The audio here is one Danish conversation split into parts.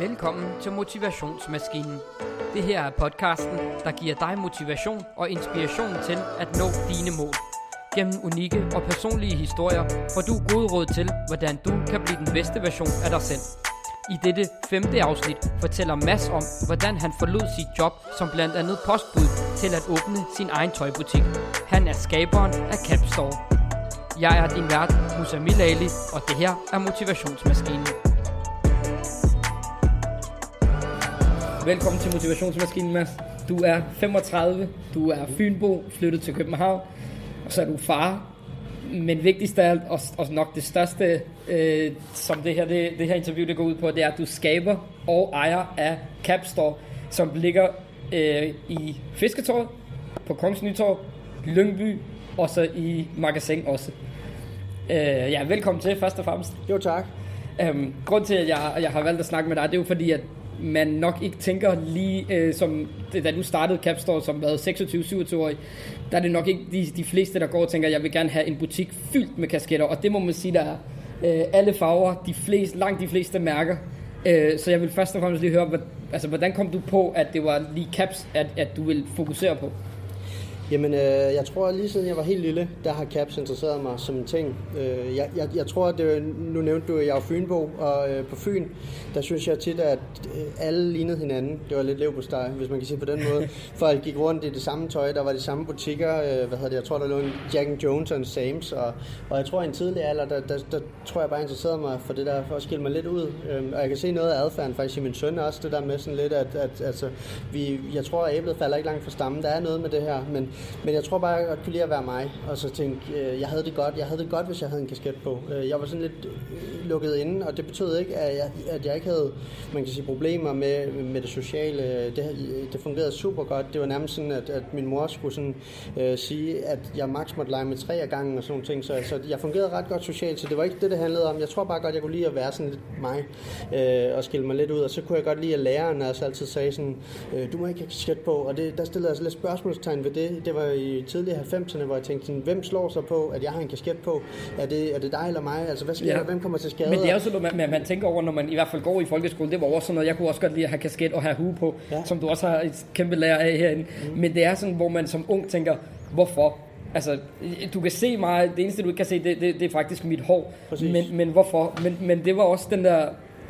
Velkommen til Motivationsmaskinen. Det her er podcasten, der giver dig motivation og inspiration til at nå dine mål. Gennem unikke og personlige historier får du gode råd til, hvordan du kan blive den bedste version af dig selv. I dette femte afsnit fortæller Mads om, hvordan han forlod sit job som blandt andet postbud til at åbne sin egen tøjbutik. Han er skaberen af Capstore. Jeg er din vært, Musa Milali, og det her er Motivationsmaskinen. Velkommen til Motivationsmaskinen, Mads. Du er 35, du er Fynbo, flyttet til København, og så er du far. Men vigtigst af alt, og, og nok det største, øh, som det her, det, det her interview det går ud på, det er, at du skaber og ejer af Capstore, som ligger øh, i Fisketorvet, på Kongens Nytorv, Lyngby, og så i Magasin også. Øh, ja, velkommen til, først og fremmest. Jo, tak. Øhm, grund til, at jeg, jeg har valgt at snakke med dig, det er jo fordi, at man nok ikke tænker lige, øh, som da du startede Capstore som været 26-27 år, der er det nok ikke de, de fleste, der går og tænker, jeg vil gerne have en butik fyldt med kasketter, og det må man sige, der er øh, alle farver, de fleste, langt de fleste mærker. Øh, så jeg vil først og fremmest lige høre, hvad, altså, hvordan kom du på, at det var lige caps, at, at du vil fokusere på? Jamen, øh, jeg tror, lige siden jeg var helt lille, der har caps interesseret mig som en ting. Øh, jeg, jeg, jeg tror, at det, nu nævnte du, at jeg er Fynbo, og øh, på Fyn, der synes jeg tit, at øh, alle lignede hinanden. Det var lidt lev på steg, hvis man kan sige på den måde. Folk gik rundt i det samme tøj, der var de samme butikker. Øh, hvad hedder det? Jeg tror, der lå en Jack Jones og en Sams, og, og jeg tror, i en tidlig alder, der, der, der, tror jeg bare interesserede mig for det der, for at skille mig lidt ud. Øh, og jeg kan se noget af adfærden faktisk i min søn også, det der med sådan lidt, at, at altså, vi, jeg tror, at æblet falder ikke langt fra stammen. Der er noget med det her, men men jeg tror bare, jeg kunne lide at være mig, og så tænke, øh, jeg havde det godt. Jeg havde det godt, hvis jeg havde en kasket på. Øh, jeg var sådan lidt øh, lukket inde, og det betød ikke, at jeg, at jeg ikke havde, man kan sige, problemer med, med det sociale. Det, det fungerede super godt. Det var nærmest sådan, at, at min mor skulle sådan, øh, sige, at jeg maks måtte lege med tre af gangen og sådan nogle ting. Så, så jeg fungerede ret godt socialt, så det var ikke det, det handlede om. Jeg tror bare godt, jeg kunne lide at være sådan lidt mig, øh, og skille mig lidt ud. Og så kunne jeg godt lide, at læreren også altid sagde sådan, øh, du må ikke have kasket på. Og det, der stillede jeg altså lidt spørgsmålstegn ved det. Det var i tidlige 90'erne, hvor jeg tænkte sådan, hvem slår sig på, at jeg har en kasket på? Er det, er det dig eller mig? Altså, hvad sker ja. der? Hvem kommer til skade? Men det er jo sådan noget, man, man, tænker over, når man i hvert fald går i folkeskole. Det var også sådan noget, jeg kunne også godt lide at have kasket og have hue på, ja. som du også har et kæmpe lærer af herinde. Mm. Men det er sådan, hvor man som ung tænker, hvorfor? Altså, du kan se mig, det eneste du ikke kan se, det, det, det er faktisk mit hår. Men, men hvorfor? Men, men det var også den der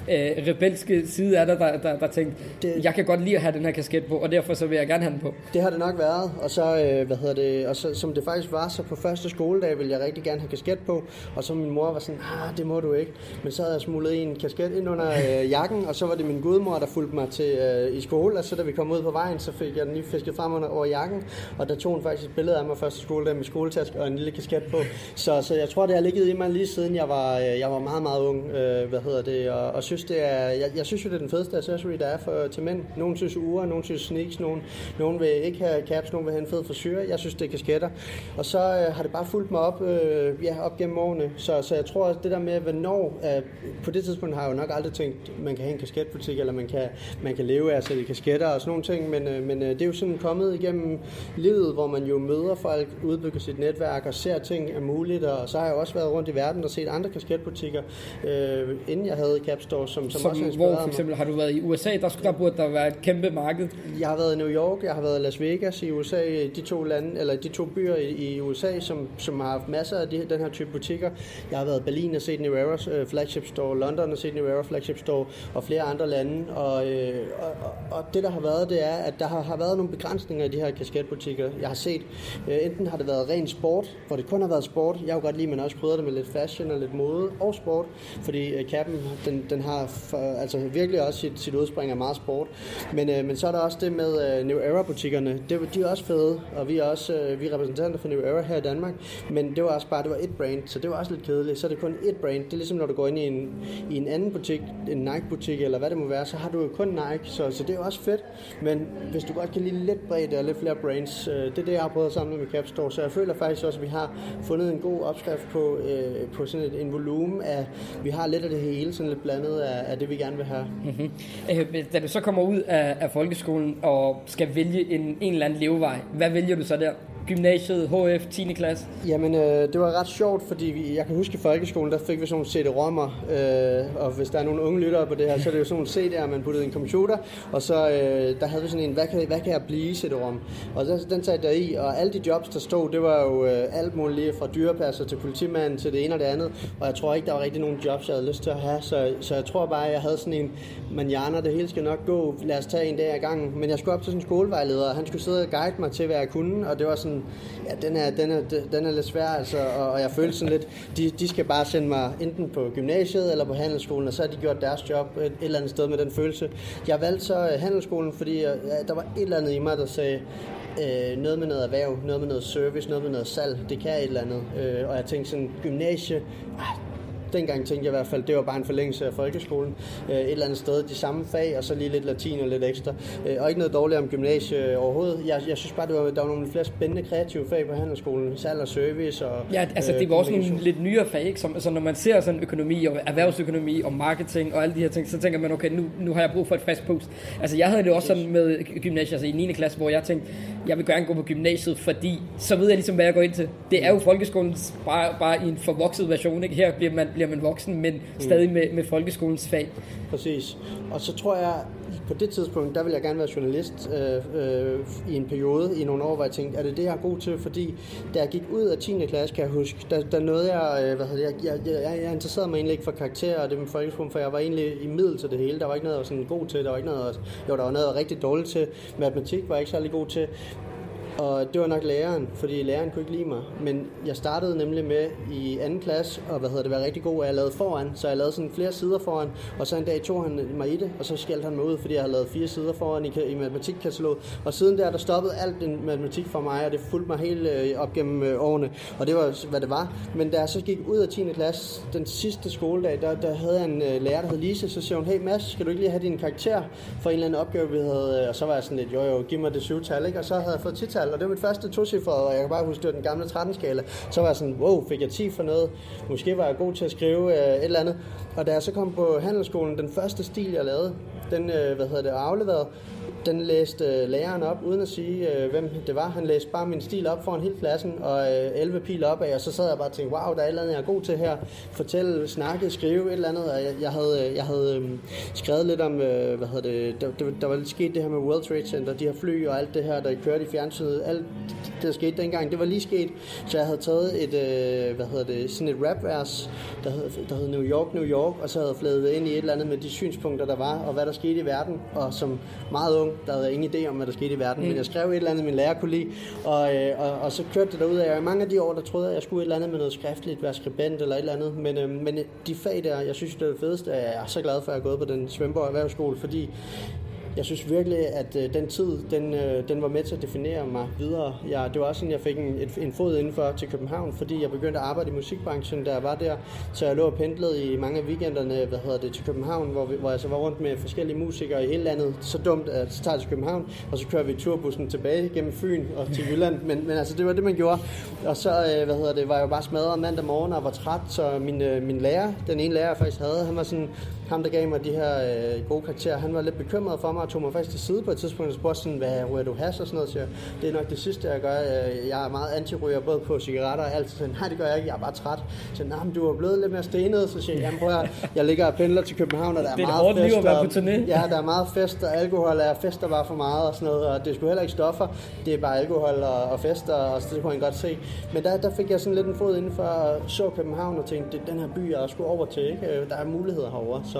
øh, rebelske side af dig, der, der, der tænkte, det, jeg kan godt lide at have den her kasket på, og derfor så vil jeg gerne have den på. Det har det nok været, og så, øh, hvad hedder det, og så, som det faktisk var, så på første skoledag ville jeg rigtig gerne have kasket på, og så min mor var sådan, ah, det må du ikke. Men så havde jeg smuglet en kasket ind under øh, jakken, og så var det min gudmor, der fulgte mig til øh, i skole, og så da vi kom ud på vejen, så fik jeg den lige fisket frem under over jakken, og der tog hun faktisk et billede af mig første skoledag med skoletaske og en lille kasket på. Så, så jeg tror, det har ligget i mig lige siden jeg var, øh, jeg var meget, meget ung, øh, hvad hedder det, og, og synes, det er, jeg, jeg synes jo, det er den fedeste accessory, der er for, til mænd. Nogle synes uger, nogle synes sneaks, nogen, nogen vil ikke have caps, nogen vil have en fed forsyre. Jeg synes, det er kasketter. Og så øh, har det bare fulgt mig op, øh, ja, op gennem årene. Så, så jeg tror, det der med, hvornår, øh, på det tidspunkt har jeg jo nok aldrig tænkt, man kan have en kasketbutik, eller man kan, man kan leve af at sælge kasketter og sådan nogle ting, men, øh, men øh, det er jo sådan kommet igennem livet, hvor man jo møder folk, udbygger sit netværk og ser ting er muligt, og så har jeg også været rundt i verden og set andre kasketbutikker, øh, inden jeg havde Capstore, som, som, som også Hvor for eksempel har du været i USA, der, der burde der være et kæmpe marked. Jeg har været i New York, jeg har været i Las Vegas i USA, de to lande, eller de to byer i, i USA, som, som har haft masser af de, den her type butikker. Jeg har været i Berlin og set New Era's uh, flagship store, London og set New Era flagship store, og flere andre lande. Og, øh, og, og, det der har været, det er, at der har, har været nogle begrænsninger i de her kasketbutikker. Jeg har set, øh, enten har det været ren sport, hvor det kun har været sport. Jeg har jo godt lide, at man også krydder det med lidt fashion og lidt mode og sport, fordi øh, kappen, den, den har for, altså virkelig også sit, sit udspring af meget sport. Men, øh, men så er der også det med øh, New Era butikkerne. Det, de er også fede, og vi er også øh, vi er repræsentanter for New Era her i Danmark. Men det var også bare, det var et brand, så det var også lidt kedeligt. Så er det kun et brand. Det er ligesom når du går ind i en, i en anden butik, en Nike butik eller hvad det må være, så har du jo kun Nike, så, så det er også fedt. Men hvis du godt kan lide lidt bredt og lidt flere brands, øh, det er det, jeg har prøvet at samle med Capstore. Så jeg føler faktisk også, at vi har fundet en god opskrift på, øh, på sådan et, en volumen af, vi har lidt af det hele, sådan lidt blandet af, af det, vi gerne vil have. Mm-hmm. Øh, da du så kommer ud af, af folkeskolen og skal vælge en, en eller anden levevej, hvad vælger du så der? Gymnasiet, HF, 10. klasse? Jamen, øh, det var ret sjovt, fordi vi, jeg kan huske i folkeskolen, der fik vi sådan nogle CD-rommer, øh, og hvis der er nogle unge lyttere på det her, så er det jo sådan nogle CD'er, man puttede i en computer, og så øh, der havde vi sådan en, hvad kan, hvad kan jeg blive CD-rom? Og den, den satte der i, og alle de jobs, der stod, det var jo øh, alt muligt lige fra dyrepasser til politimand til det ene og det andet, og jeg tror ikke, der var rigtig nogen jobs, jeg havde lyst til at have, så, så jeg tror bare, jeg havde sådan en, manjana, det hele skal nok gå, lad os tage en dag ad gangen, men jeg skulle op til sådan en skolevejleder, og han skulle sidde og guide mig til, hvad jeg kunne, og det var sådan, ja, den er, den er, den er lidt svær, altså, og, og jeg følte sådan lidt, de, de skal bare sende mig enten på gymnasiet eller på handelsskolen, og så har de gjort deres job et, et eller andet sted med den følelse. Jeg valgte så øh, handelsskolen, fordi øh, ja, der var et eller andet i mig, der sagde, øh, noget med noget erhverv, noget med noget service, noget med noget salg, det kan et eller andet. Øh, og jeg tænkte sådan, gymnasie, ah, dengang tænkte jeg i hvert fald, det var bare en forlængelse af folkeskolen. Øh, et eller andet sted, de samme fag, og så lige lidt latin og lidt ekstra. Øh, og ikke noget dårligt om gymnasie overhovedet. Jeg, jeg synes bare, det var, der var nogle flere spændende kreative fag på handelsskolen. Salg og service og Ja, altså det var også nogle lidt nyere fag, ikke? Som, altså, når man ser sådan økonomi og erhvervsøkonomi og marketing og alle de her ting, så tænker man, okay, nu, nu har jeg brug for et fast post. Altså jeg havde det også sådan med gymnasiet, altså i 9. klasse, hvor jeg tænkte, jeg vil gerne gå på gymnasiet, fordi så ved jeg ligesom, hvad jeg går ind til. Det er jo folkeskolens bare, bare i en forvokset version, ikke? Her bliver man, bliver man voksen, men mm. stadig med, med folkeskolens fag. Præcis. Og så tror jeg, på det tidspunkt, der vil jeg gerne være journalist øh, øh, i en periode, i nogle år, hvor jeg tænkte, er det det, jeg er god til? Fordi da jeg gik ud af 10. klasse, kan jeg huske, der, der nåede jeg, øh, hvad hedder jeg, jeg, jeg, jeg interesserede mig egentlig ikke for karakterer og det med folkeskolen, for jeg var egentlig i middel til det hele. Der var ikke noget, jeg var sådan god til, der var ikke noget, jo, der var noget rigtig dårligt til. Matematik var jeg ikke særlig god til. Og det var nok læreren, fordi læreren kunne ikke lide mig. Men jeg startede nemlig med i anden klasse, og hvad hedder det, var rigtig god, at jeg lavede foran. Så jeg lavede sådan flere sider foran, og så en dag tog han mig i det, og så skældte han mig ud, fordi jeg havde lavet fire sider foran i, i matematikkataloget. Og siden der, der stoppede alt den matematik for mig, og det fulgte mig helt øh, op gennem øh, årene. Og det var, hvad det var. Men da jeg så gik ud af 10. klasse, den sidste skoledag, der, der havde jeg en øh, lærer, der hed Lise, så siger hun, hey Mads, skal du ikke lige have din karakter for en eller anden opgave, vi havde? Og så var jeg sådan lidt, jo jo, giv mig det syvtal, ikke? Og så havde jeg fået tital, og det var mit første tocifrede, og jeg kan bare huske, det var den gamle 13-skala. Så var jeg sådan, wow, fik jeg 10 for noget? Måske var jeg god til at skrive øh, et eller andet. Og da jeg så kom på handelsskolen, den første stil, jeg lavede, den, øh, hvad hedder det, afleveret, den læste øh, læreren op, uden at sige, øh, hvem det var. Han læste bare min stil op foran hele klassen, og øh, 11 pil op af, og så sad jeg bare og tænkte, wow, der er et eller andet, jeg er god til her. Fortælle, snakke, skrive et eller andet. Og jeg, jeg havde, øh, jeg havde øh, skrevet lidt om, øh, hvad hedder det, der, der, der var lidt sket det her med World Trade Center, de her fly og alt det her, der kørte i fjernsynet. Alt det, der skete dengang, det var lige sket. Så jeg havde taget et, øh, hvad hedder det, sådan et rapvers, der hed, der hed New York, New York, og så havde jeg flædet ind i et eller andet med de synspunkter, der var, og hvad der skete i verden. Og som meget ung, der havde ingen idé om, hvad der skete i verden, mm. men jeg skrev et eller andet, min lærer kunne lide, og, øh, og, og så kørte det derud af. Og mange af de år, der troede jeg, at jeg skulle et eller andet med noget skriftligt, være skribent eller et eller andet, men, øh, men de fag der, jeg synes, det er det fedeste, jeg er så glad for, at jeg er gået på den Svendborg Erhvervsskole, fordi jeg synes virkelig, at øh, den tid, den, øh, den var med til at definere mig videre. Jeg, det var også sådan, jeg fik en, et, en fod indenfor til København, fordi jeg begyndte at arbejde i musikbranchen, da jeg var der. Så jeg lå og pendlede i mange af weekenderne hvad hedder det, til København, hvor, vi, hvor jeg så var rundt med forskellige musikere i hele landet. Så dumt, at så tager til København, og så kører vi turbussen tilbage gennem Fyn og til Jylland. Men, men altså, det var det, man gjorde. Og så øh, hvad hedder det, var jeg jo bare smadret mandag morgen og var træt, så min, øh, min lærer, den ene lærer, jeg faktisk havde, han var sådan, ham der gav mig de her øh, gode karakterer, han var lidt bekymret for mig og tog mig faktisk til side på et tidspunkt og spurgte sådan, hvad ryger du has og sådan noget, så det er nok det sidste, jeg gør. Øh, jeg er meget anti-ryger, både på cigaretter og alt. Så nej, det gør jeg ikke, jeg er bare træt. Så nej, men du er blevet lidt mere stenet, så siger jeg, jamen prøv at, jeg ligger og pendler til København, og der er, det er meget fest. Liv at på turné. Ja, der er meget fest, og alkohol er fester bare for meget og sådan noget, og det skulle heller ikke stoffer, det er bare alkohol og, og fester, og så det kunne jeg godt se. Men der, der fik jeg sådan lidt en fod indenfor, og så København og tænkte, den her by, jeg skulle over til, ikke? Der er muligheder herovre, så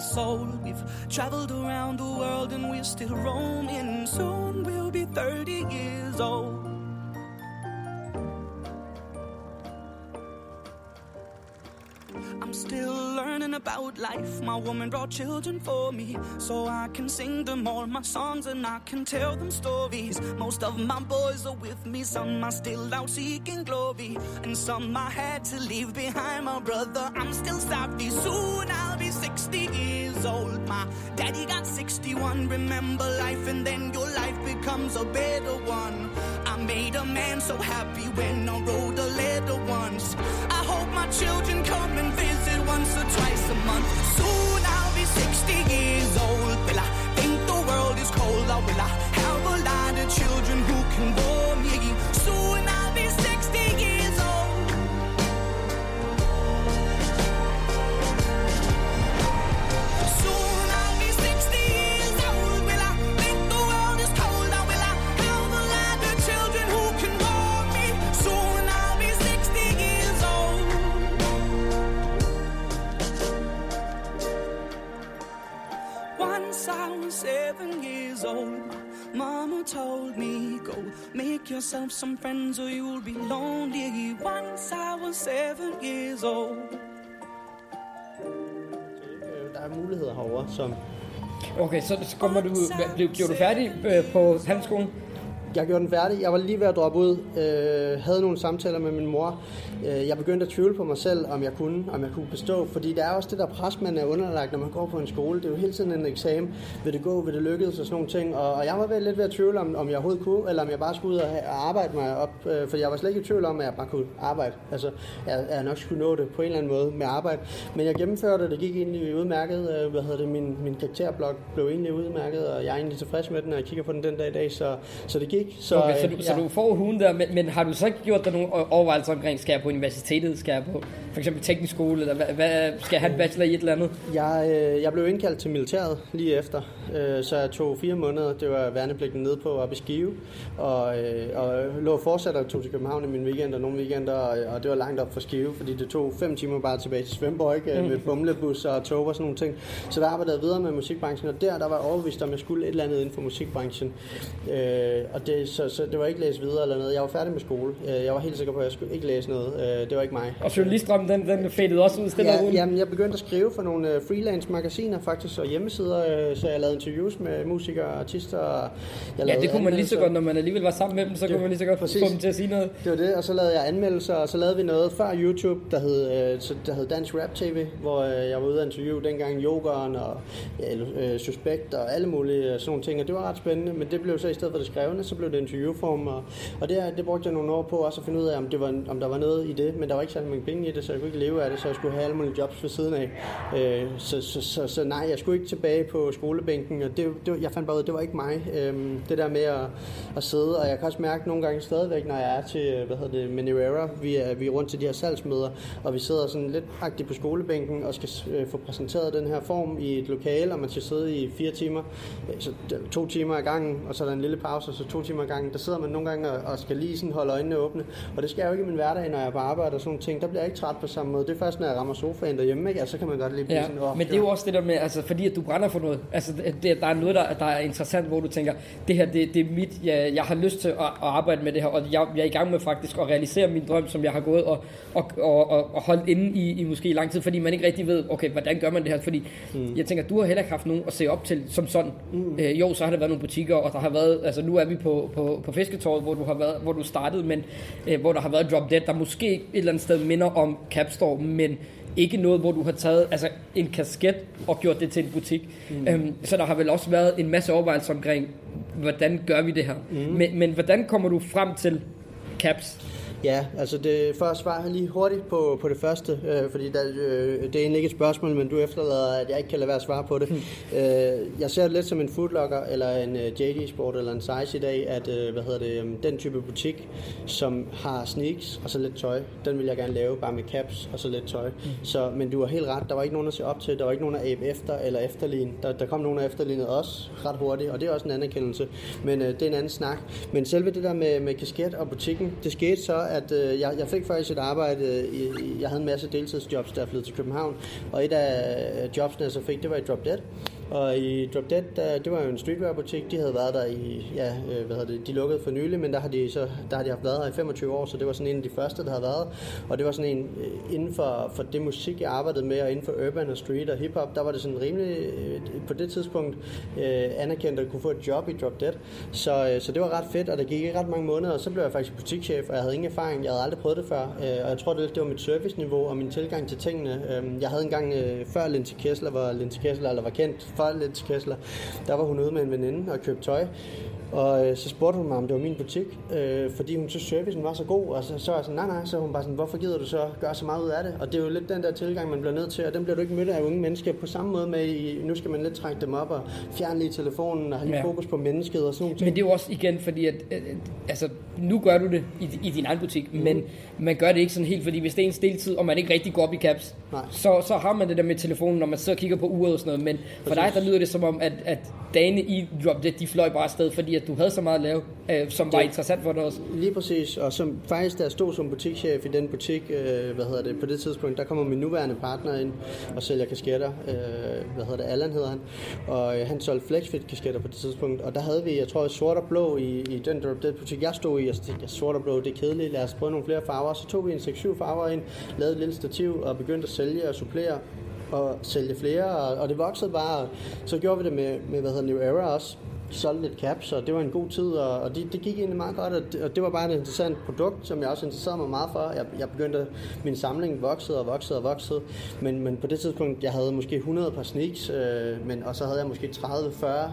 Been. We've traveled around the world and we're still roaming. Soon we'll be 30 years old. About life. My woman brought children for me, so I can sing them all my songs and I can tell them stories. Most of my boys are with me, some are still out seeking glory, and some I had to leave behind. My brother, I'm still sorry. Soon I'll be 60 years old. My daddy got 61. Remember life, and then your life becomes a better one. I made a man so happy when I wrote a letter once. I hope my children come and visit once or twice month. Soon I'll be 60 years old. Will I think the world is cold? Oh, or will I have a lot of children who can bore yourself some friends or you'll be lonely. Once I was seven years old. Øh, Der er muligheder herovre, som Okay, så, kommer du, blev, blev du færdig øh, på handelsskolen? Jeg gjorde den færdig. Jeg var lige ved at droppe ud. Øh, havde nogle samtaler med min mor. Øh, jeg begyndte at tvivle på mig selv, om jeg kunne, om jeg kunne bestå. Fordi der er også det der pres, man er underlagt, når man går på en skole. Det er jo hele tiden en eksamen. Vil det gå? Vil det lykkes? Og sådan nogle ting. Og, og jeg var ved, lidt ved at tvivle, om, om jeg overhovedet kunne, eller om jeg bare skulle ud og, og arbejde mig op. Øh, for jeg var slet ikke i tvivl om, at jeg bare kunne arbejde. Altså, jeg, jeg nok skulle nå det på en eller anden måde med arbejde. Men jeg gennemførte, det. det gik egentlig udmærket. Øh, hvad hedder det? Min, min karakterblok blev egentlig udmærket, og jeg er egentlig tilfreds med den, og jeg kigger på den den dag i dag. Så, så det gik. Så, Okay, så, øh, du, så du får hugen der, men, men har du så ikke gjort dig nogle overvejelser omkring, skal jeg på universitetet, skal jeg på for eksempel teknisk skole, eller hvad, hvad, skal jeg have en bachelor i et eller andet? Jeg, øh, jeg blev indkaldt til militæret lige efter, øh, så jeg tog fire måneder. Det var værnepligten nede på op i Skive, og, øh, og lå fortsat og tog til København i min weekend og nogle weekender, og, og det var langt op for Skive, fordi det tog fem timer bare tilbage til Svendborg, ikke? med bumlebus og tog og sådan nogle ting. Så der arbejdede jeg videre med musikbranchen, og der, der var jeg overbevist om, at jeg skulle et eller andet inden for musikbranchen. Øh, og det, så, så det var ikke læse videre eller noget. Jeg var færdig med skole. Øh, jeg var helt sikker på, at jeg skulle ikke læse noget. Øh, det var ikke mig. Og journalistdrømmen, den, den fadede også ud stille Ja, roligt. jamen, jeg begyndte at skrive for nogle øh, freelance magasiner faktisk, og hjemmesider, så jeg lavede interviews med musikere og artister. Jeg Ja, det kunne man lige så godt, når man alligevel var sammen med dem, så Det- kunne man lige så godt præcis. få dem til at sige noget. Det var det, og så lavede jeg anmeldelser, og så lavede vi noget før YouTube, der hed, der hed Dansk Rap TV, hvor jeg var ude at interviewe dengang Jokeren og ja, Suspekt og alle mulige sådan nogle ting, og det var ret spændende, men det blev så i stedet for det skrevne, så blev det interviewform, og, og det, det brugte jeg nogle år på også at finde ud af, om, det var, om der var noget i det, men der var ikke særlig mange penge i det, så jeg kunne ikke leve af det, så jeg skulle have alle mulige jobs ved siden af. Øh, så, så, så, så, nej, jeg skulle ikke tilbage på skolebænken, og det, det, jeg fandt bare ud, af, det var ikke mig. Øh, det der med at, at sidde, og jeg kan også mærke nogle gange stadigvæk, når jeg er til, hvad hedder det, Manuera, vi er, vi er rundt til de her salgsmøder, og vi sidder sådan lidt agtigt på skolebænken og skal øh, få præsenteret den her form i et lokale, og man skal sidde i fire timer, øh, så to timer ad gangen, og så er der en lille pause, og så to timer timer gangen. Der sidder man nogle gange og, og skal lige sådan holde øjnene åbne. Og det skal jeg jo ikke i min hverdag, når jeg er på arbejde og sådan nogle ting. Der bliver jeg ikke træt på samme måde. Det er først, når jeg rammer sofaen derhjemme, ikke? Altså, så kan man godt lige blive Ja, sådan, oh, men det er jo også det der med, altså fordi at du brænder for noget. Altså det, der er noget, der, der er interessant, hvor du tænker, det her, det, det er mit, jeg, jeg har lyst til at, at arbejde med det her, og jeg, jeg er i gang med faktisk at realisere min drøm, som jeg har gået og, og, og, og, og holdt inde i, i måske lang tid, fordi man ikke rigtig ved, okay, hvordan gør man det her? Fordi mm. jeg tænker, du har heller ikke haft nogen at se op til som sådan. Mm. Øh, jo, så har der været nogle butikker, og der har været, altså nu er vi på, på, på Fisketåret, hvor du har været, hvor du startede, men øh, hvor der har været Drop Dead, der måske et eller andet sted minder om Capstore, men ikke noget, hvor du har taget altså, en kasket og gjort det til en butik. Mm. Øhm, så der har vel også været en masse overvejelser omkring, hvordan gør vi det her? Mm. Men, men hvordan kommer du frem til caps? Ja, altså det, for at svare lige hurtigt på, på det første, øh, fordi der, øh, det er egentlig ikke et spørgsmål, men du efterlader, at jeg ikke kan lade være at svare på det. Øh, jeg ser det lidt som en foodlocker, eller en øh, JD Sport, eller en size i dag, at øh, hvad hedder det, øh, den type butik, som har sneaks og så lidt tøj, den vil jeg gerne lave, bare med caps og så lidt tøj. Mm. Så, men du har helt ret, der var ikke nogen at se op til, der var ikke nogen at abe efter eller efterligne. Der, der kom nogen af efterlignet os ret hurtigt, og det er også en anerkendelse, men øh, det er en anden snak. Men selve det der med, med kasket og butikken, det skete så, at øh, jeg, jeg fik faktisk et arbejde, øh, i, jeg havde en masse deltidsjobs, der flyttede til København, og et af jobsene, jeg så fik, det var i Drop Dead. Og i Drop Dead, der, det var jo en streetwear-butik, de havde været der i, ja, øh, hvad hedder det, de lukkede for nylig, men der har de, så, der har de haft været her i 25 år, så det var sådan en af de første, der havde været. Og det var sådan en, øh, inden for, for det musik, jeg arbejdede med, og inden for urban og street og hiphop, der var det sådan rimelig, øh, på det tidspunkt, øh, anerkendt at kunne få et job i Drop Dead. Så, øh, så det var ret fedt, og der gik ikke ret mange måneder, og så blev jeg faktisk butikschef, og jeg havde ingen erfaring, jeg havde aldrig prøvet det før, øh, og jeg tror, det, det var mit serviceniveau og min tilgang til tingene. Øh, jeg havde engang, øh, før Lindsay Kessler var Lindsay Kessler, eller var kendt for Lindsay Kessler, der var hun ude med en veninde og købte tøj. Og øh, så spurgte hun mig, om det var min butik, øh, fordi hun synes, servicen var så god. Og så, så var jeg sådan, nej, nej, så hun bare sådan, hvorfor gider du så gøre så meget ud af det? Og det er jo lidt den der tilgang, man bliver nødt til, og den bliver du ikke mødt af unge mennesker på samme måde med, i, nu skal man lidt trække dem op og fjerne lige telefonen og have ja. fokus på mennesket og sådan noget. Men det er jo også igen, fordi at, at altså, nu gør du det i, i din egen butik, mm. men man gør det ikke sådan helt, fordi hvis det er en stiltid, og man ikke rigtig går op i caps, så, så har man det der med telefonen, når man og kigger på uret og sådan noget. Men for Præcis. Dig, der lyder det som om, at, at dagene i Drop Dead, de fløj bare afsted, fordi at du havde så meget at lave, øh, som det, var interessant for dig også. Lige præcis, og som faktisk, jeg stod som butikschef i den butik, øh, hvad hedder det, på det tidspunkt, der kommer min nuværende partner ind og sælger kasketter, øh, hvad hedder det, Allan hedder han, og øh, han solgte flexfit kasketter på det tidspunkt, og der havde vi, jeg tror, sort og blå i, i den Drop Dead butik, jeg stod i, og så tænkte jeg, sort og blå, det er kedeligt, lad os prøve nogle flere farver, så tog vi en 6-7 farver ind, lavede et lille stativ og begyndte at sælge og supplere og sælge flere, og, og det voksede bare. Så gjorde vi det med, med hvad hedder New Era også, solgte lidt caps, og det var en god tid, og, og det, det gik egentlig meget godt, og det, og det var bare et interessant produkt, som jeg også interesserede mig meget for. Jeg, jeg begyndte, min samling voksede og voksede og voksede, men, men på det tidspunkt, jeg havde måske 100 par sneaks, øh, men, og så havde jeg måske 30-40, ah,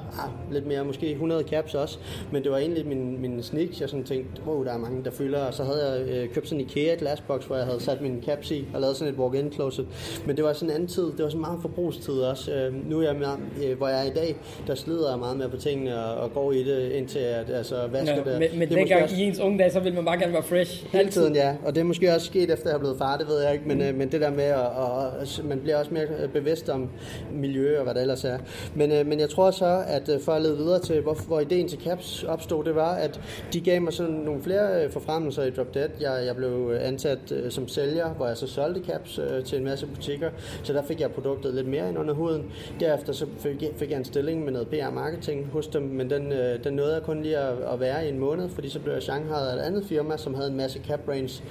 lidt mere, måske 100 caps også, men det var egentlig min, min sneaks, jeg sådan tænkte, wow, der er mange, der fylder, og så havde jeg øh, købt sådan en IKEA glasbox, hvor jeg havde sat min caps i, og lavet sådan et walk-in closet, men det var sådan en anden tid, det var sådan meget forbrugstid også. Øh, nu er jeg, med, øh, hvor jeg er i dag, der slider jeg meget mere på tingene, tingene og, og går i det indtil at altså, vasker ja, det. Men, men det dengang også... i ens unge dage, så vil man bare gerne være fresh. Hele tiden, ja. Og det er måske også sket efter jeg er blevet far, det ved jeg ikke. Men, mm. men det der med, at og, man bliver også mere bevidst om miljø og hvad der ellers er. Men, øh, men jeg tror så, at øh, for at lede videre til, hvor, hvor ideen til CAPS opstod, det var, at de gav mig sådan nogle flere øh, forfremmelser i Drop Dead. Jeg, jeg blev ansat som sælger, hvor jeg så solgte CAPS til en masse butikker. Så der fik jeg produktet lidt mere ind under huden. Derefter så fik jeg, fik jeg en stilling med noget PR-marketing hos dem, men den, øh, den nåede jeg kun lige at, at være i en måned, fordi så blev jeg Shanghai af et andet firma, som havde en masse cap range,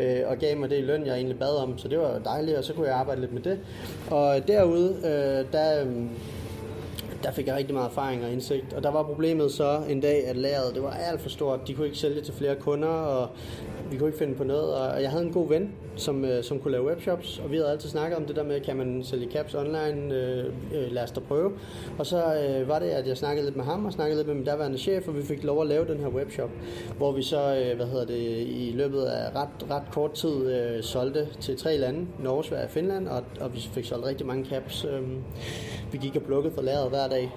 øh, og gav mig det i løn, jeg egentlig bad om, så det var dejligt, og så kunne jeg arbejde lidt med det. Og derude, øh, der... Øh, der fik jeg rigtig meget erfaring og indsigt. Og der var problemet så en dag, at lageret det var alt for stort. De kunne ikke sælge til flere kunder, og vi kunne ikke finde på noget. Og jeg havde en god ven, som, øh, som kunne lave webshops, og vi havde altid snakket om det der med, kan man sælge caps online, øh, øh, lad os da prøve. Og så øh, var det, at jeg snakkede lidt med ham, og snakkede lidt med min daværende chef, og vi fik lov at lave den her webshop, hvor vi så, øh, hvad hedder det, i løbet af ret, ret kort tid øh, solgte til tre lande, Norge, Sverige og Finland, og, og vi fik solgt rigtig mange caps. Øh, vi gik og plukkede for lageret hver dag,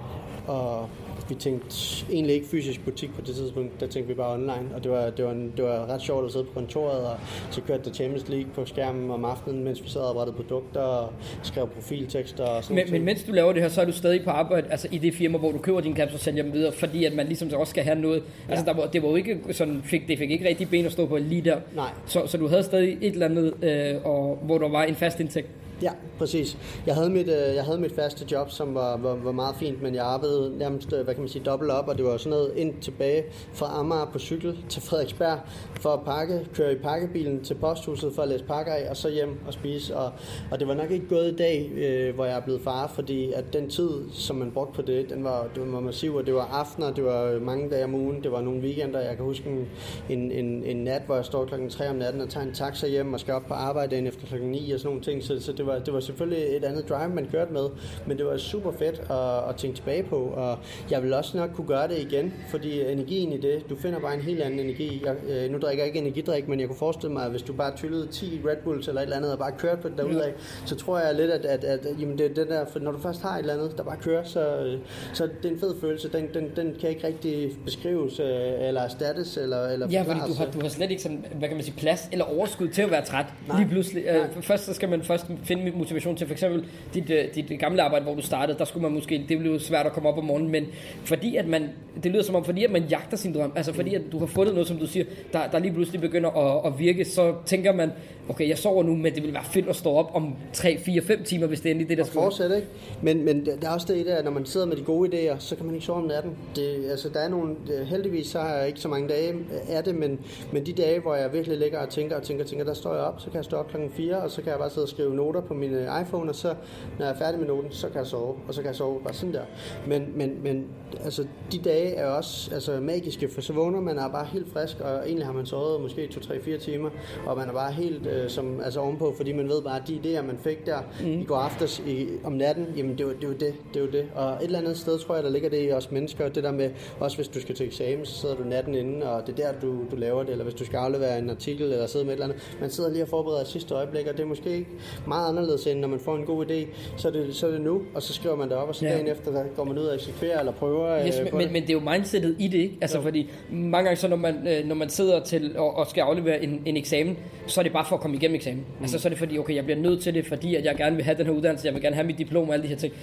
og vi tænkte egentlig ikke fysisk butik på det tidspunkt, der tænkte vi bare online, og det var, det var, en, det var ret sjovt at sidde på kontoret, og så kørte der Champions League på skærmen om aftenen, mens vi sad og brættede produkter og skrev profiltekster og sådan men, men mens du laver det her, så er du stadig på arbejde altså i det firma, hvor du køber dine caps og sælger dem videre, fordi at man ligesom også skal have noget. Ja. Altså der var, det var jo ikke sådan, fik, det fik ikke rigtig ben at stå på lige der. Nej. Så, så du havde stadig et eller andet, øh, og, hvor der var en fast indtægt. Ja, præcis. Jeg havde mit, øh, jeg havde mit faste job, som var, var, var meget fint, men jeg arbejdede nærmest, øh, hvad kan man sige, dobbelt op, og det var sådan noget ind tilbage fra Amager på cykel til Frederiksberg for at pakke, køre i pakkebilen til posthuset for at læse pakker af, og så hjem og spise. Og, og det var nok ikke gået i dag, øh, hvor jeg er blevet far, fordi at den tid, som man brugte på det, den var, det var massiv, og det var aftener, det var øh, mange dage om ugen, det var nogle weekender. Jeg kan huske en, en, en, en nat, hvor jeg står klokken 3 om natten og tager en taxa hjem og skal op på arbejde dagen efter klokken 9 og sådan nogle ting, så, så det, var, det var selvfølgelig et andet drive, man kørte med, men det var super fedt at, at tænke tilbage på, og jeg vil også nok kunne gøre det igen, fordi energien i det, du finder bare en helt anden energi. Jeg, øh, nu drikker jeg ikke energidrik, men jeg kunne forestille mig, at hvis du bare tyllede 10 Red Bulls eller et eller andet, og bare kørte på det derudad, ja. så tror jeg lidt, at, at, at jamen det, det der, for når du først har et eller andet, der bare kører, så, så det er en fed følelse. Den, den, den kan ikke rigtig beskrives øh, eller erstattes eller, eller Ja, fordi du har, du har slet ikke sådan, hvad kan man sige, plads eller overskud til at være træt Nej. lige pludselig. Øh, først så skal man først finde motivation til for eksempel dit, øh, dit gamle arbejde, hvor du startede, der skulle man måske, det blev svært at komme op om morgenen, men fordi at man, det lyder som om, fordi at man jagter sin drøm, altså fordi at du har fundet noget, som du siger, der, der lige pludselig begynder at, at virke, så tænker man, okay, jeg sover nu, men det vil være fedt at stå op om 3, 4, 5 timer, hvis det er endelig det, der skal fortsætte, ikke? Men, men der er også det at når man sidder med de gode idéer, så kan man ikke sove om natten. Det, altså, der er nogle, heldigvis så har jeg ikke så mange dage af det, men, men de dage, hvor jeg virkelig ligger og tænker og tænker og tænker, der står jeg op, så kan jeg stå op klokken 4, og så kan jeg bare sidde og skrive noter på min øh, iPhone, og så når jeg er færdig med noten, så kan jeg sove, og så kan jeg sove bare sådan der. Men, men, men altså, de dage er også altså, magiske, for så vågner man er bare helt frisk, og egentlig har man sovet måske 2-3-4 timer, og man er bare helt øh, som, altså ovenpå, fordi man ved bare, at de idéer, man fik der mm. i går aftes i, om natten, jamen det er, jo, det jo det, det er jo det. Og et eller andet sted tror jeg, der ligger det i os mennesker, det der med, også hvis du skal til eksamen, så sidder du natten inde, og det er der, du, du laver det, eller hvis du skal aflevere en artikel, eller sidde med et eller andet. Man sidder lige og forbereder sidste øjeblik, og det er måske ikke meget anderledes, end når man får en god idé, så er det, så er det nu, og så skriver man det op, og så ja. dagen efter, der går man ud og eksekverer, eller prøver yes, øh, men, men, men, det er jo mindsetet i det, ikke? Altså, jo. fordi mange gange, så når man, øh, når man sidder til og, og skal aflevere en, en eksamen, så er det bare for at komme igennem eksamen. Mm. Altså, så er det fordi, okay, jeg bliver nødt til det, fordi at jeg gerne vil have den her uddannelse, jeg vil gerne have mit diplom og alle de her ting.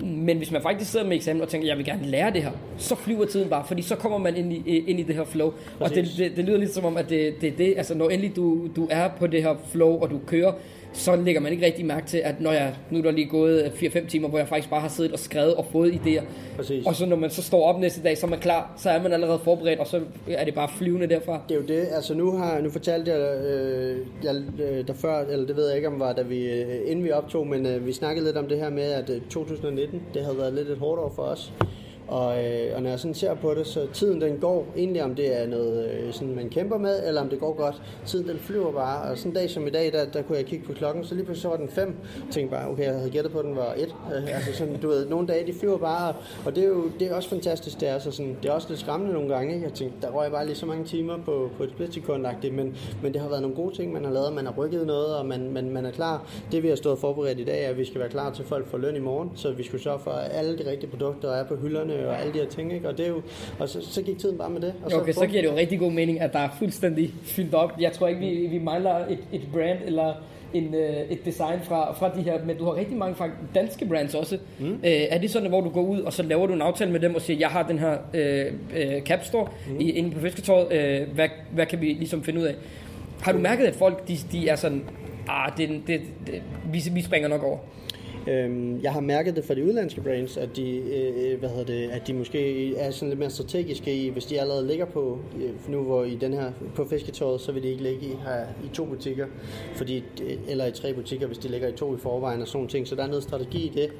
Men hvis man faktisk sidder med eksamen og tænker, jeg vil gerne lære det her, så flyver tiden bare, fordi så kommer man ind i, ind i det her flow. Præcis. Og det, det, det, lyder lidt som om, at det, det, det, altså når endelig du, du er på det her flow, og du kører, så lægger man ikke rigtig mærke til, at når jeg, nu er der lige gået 4-5 timer, hvor jeg faktisk bare har siddet og skrevet og fået idéer. Præcis. Og så når man så står op næste dag, så er man klar, så er man allerede forberedt, og så er det bare flyvende derfra. Det er jo det, altså nu har nu fortalte jeg, øh, jeg øh, der før, eller det ved jeg ikke om var, da vi, øh, inden vi optog, men øh, vi snakkede lidt om det her med, at øh, 2019, det havde været lidt et hårdt år for os. Og, øh, og når jeg sådan ser på det, så tiden den går, egentlig om det er noget, øh, sådan, man kæmper med, eller om det går godt. Tiden den flyver bare, og sådan en dag som i dag, der, der kunne jeg kigge på klokken, så lige pludselig så var den fem. Jeg tænkte bare, okay, jeg havde gættet på, at den var et. Øh, altså sådan, du ved, nogle dage, de flyver bare, og det er jo det er også fantastisk, det er, så sådan, det er også lidt skræmmende nogle gange, ikke? Jeg tænkte, der røg jeg bare lige så mange timer på, på et splitsekund men, men det har været nogle gode ting, man har lavet, man har rykket noget, og man, man, man er klar. Det vi har stået forberedt i dag, er, at vi skal være klar til folk får løn i morgen, så vi skulle sørge for, at alle de rigtige produkter er på hylderne, og alle de her ting, ikke? Og, det er jo, og så, så gik tiden bare med det. Og så, okay, så giver det jo rigtig god mening, at der er fuldstændig fyldt op. Jeg tror ikke, vi, vi mangler et, et brand eller en, øh, et design fra, fra de her, men du har rigtig mange danske brands også. Mm. Øh, er det sådan, hvor du går ud, og så laver du en aftale med dem og siger, jeg har den her øh, øh, cap store mm. i, inde på fisketåret, øh, hvad, hvad kan vi ligesom finde ud af? Har du mærket, at folk de, de er sådan, ah, det, det, det, vi, vi springer nok over? Øhm, jeg har mærket det for de udlandske brands, at de, øh, øh, hvad hedder det, at de måske er sådan lidt mere strategiske i, hvis de allerede ligger på, øh, nu hvor i den her, på fisketåret, så vil de ikke ligge i, her, i to butikker, fordi, øh, eller i tre butikker, hvis de ligger i to i forvejen og sådan ting. Så der er noget strategi i det.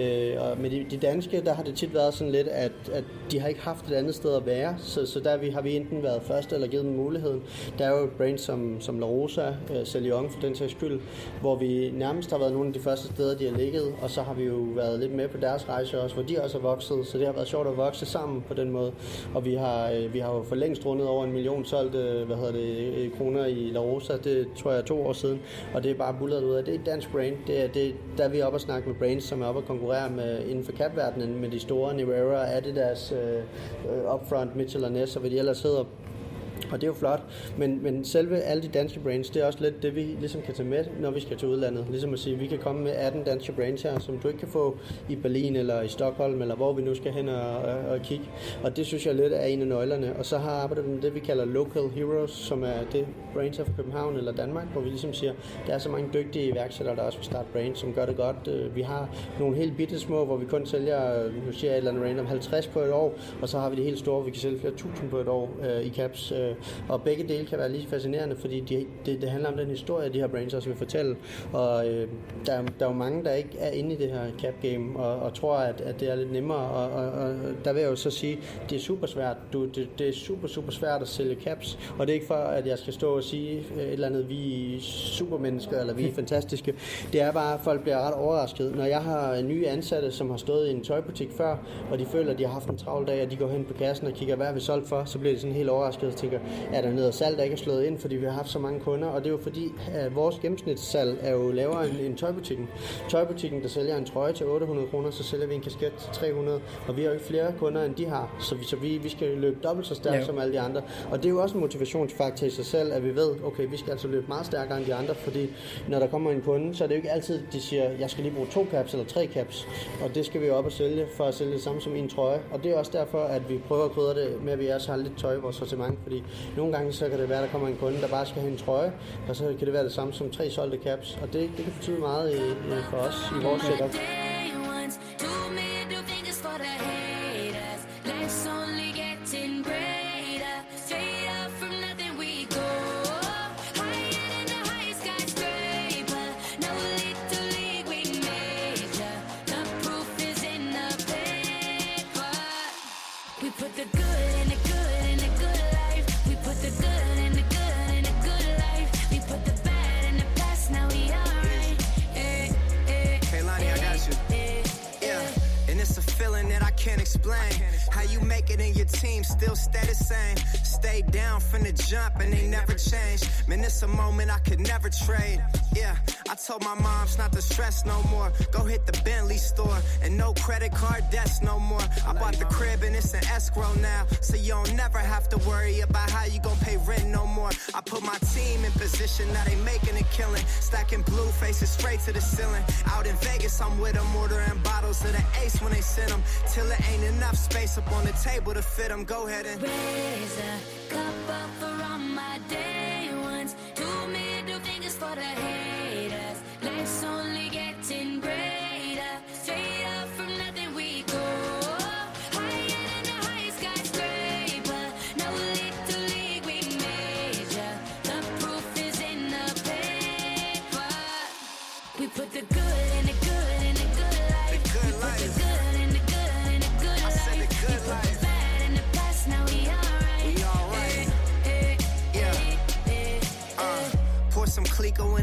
Øh, og med de, de danske, der har det tit været sådan lidt, at, at de har ikke haft et andet sted at være, så, så der vi, har vi enten været første eller givet dem muligheden. Der er jo et brand som, som La Rosa, øh, Celion for den sags skyld, hvor vi nærmest har været nogle af de første steder, de har ligget ligget, og så har vi jo været lidt med på deres rejse også, hvor de også er vokset, så det har været sjovt at vokse sammen på den måde. Og vi har, øh, vi har jo for længst rundet over en million solgte øh, hvad hedder det, øh, kroner i La Rosa, det tror jeg er to år siden, og det er bare bullet ud af. Det er et dansk brand, det er, det, der er vi oppe og snakke med brands, som er oppe og konkurrere med, inden for capverdenen med de store Nivera, Adidas, øh, Upfront, Mitchell Ness og hvad de ellers hedder og det er jo flot. Men, men selve alle de danske brands, det er også lidt det, vi ligesom kan tage med, når vi skal til udlandet. Ligesom at sige, vi kan komme med 18 danske brands her, som du ikke kan få i Berlin eller i Stockholm, eller hvor vi nu skal hen og, og, og kigge. Og det synes jeg lidt er en af nøglerne. Og så har arbejdet med det, vi kalder Local Heroes, som er det brands of København eller Danmark, hvor vi ligesom siger, der er så mange dygtige iværksættere, der også vil starte brands, som gør det godt. Øh, vi har nogle helt bitte små, hvor vi kun sælger, øh, nu siger jeg et eller andet random, 50 på et år, og så har vi det helt store, hvor vi kan sælge flere tusind på et år øh, i caps. Øh, og begge dele kan være lige fascinerende, fordi de, det, det handler om den historie, de her brands også vil fortælle. Og øh, der, der er jo mange, der ikke er inde i det her cap game, og, og tror, at, at det er lidt nemmere. Og, og, og der vil jeg jo så sige, det er super svært. Du, det, det er super, super svært at sælge caps, og det er ikke for, at jeg skal stå og sige et eller andet, vi er supermennesker, eller vi er fantastiske. Det er bare, at folk bliver ret overrasket. Når jeg har nye ansatte, som har stået i en tøjbutik før, og de føler, at de har haft en travl dag, og de går hen på kassen og kigger, hvad vi solgt for, så bliver de sådan helt overrasket og tænker, er der noget salg, der ikke er slået ind, fordi vi har haft så mange kunder, og det er jo fordi, at vores gennemsnitssalg er jo lavere end, end tøjbutikken. Tøjbutikken, der sælger en trøje til 800 kroner, så sælger vi en kasket til 300, og vi har jo ikke flere kunder, end de har, så vi, så vi, vi skal løbe dobbelt så stærkt ja. som alle de andre. Og det er jo også en motivationsfaktor i sig selv, at vi ved, okay, vi skal altså løbe meget stærkere end de andre, fordi når der kommer en kunde, så er det jo ikke altid, de siger, jeg skal lige bruge to caps eller tre caps, og det skal vi jo op og sælge, for at sælge det samme som en trøje. Og det er også derfor, at vi prøver at krydre det med, at vi også har lidt tøj i vores sortiment, fordi nogle gange så kan det være, der kommer en kunde, der bare skal have en trøje, og så kan det være det samme som tre solgte caps. Og det, det kan betyde meget i, i, for os i vores setup. Ace when they send them. Till it ain't enough space up on the table to fit them. Go ahead and raise a cup up for all my day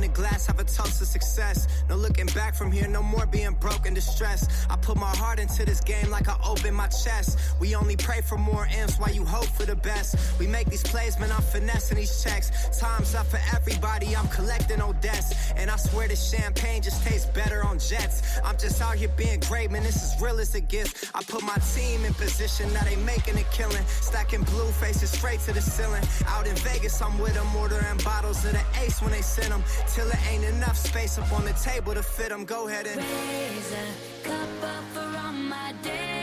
glass, have a toast to success. No looking back from here, no more being broke and distressed. I put my heart into this game like I open my chest. We only pray for more M's while you hope for the best. We make these plays, man, I'm finessing these checks. Time's up for everybody, I'm collecting on debts. And I swear this champagne just tastes better on jets. I'm just out here being great, man, this is real as it gets. I put my team in position, now they making a killing. Stacking blue faces straight to the ceiling. Out in Vegas, I'm with them, ordering bottles of the ace when they send them. Till it ain't enough space up on the table to fit them. Go ahead and Raise a cup up for all my day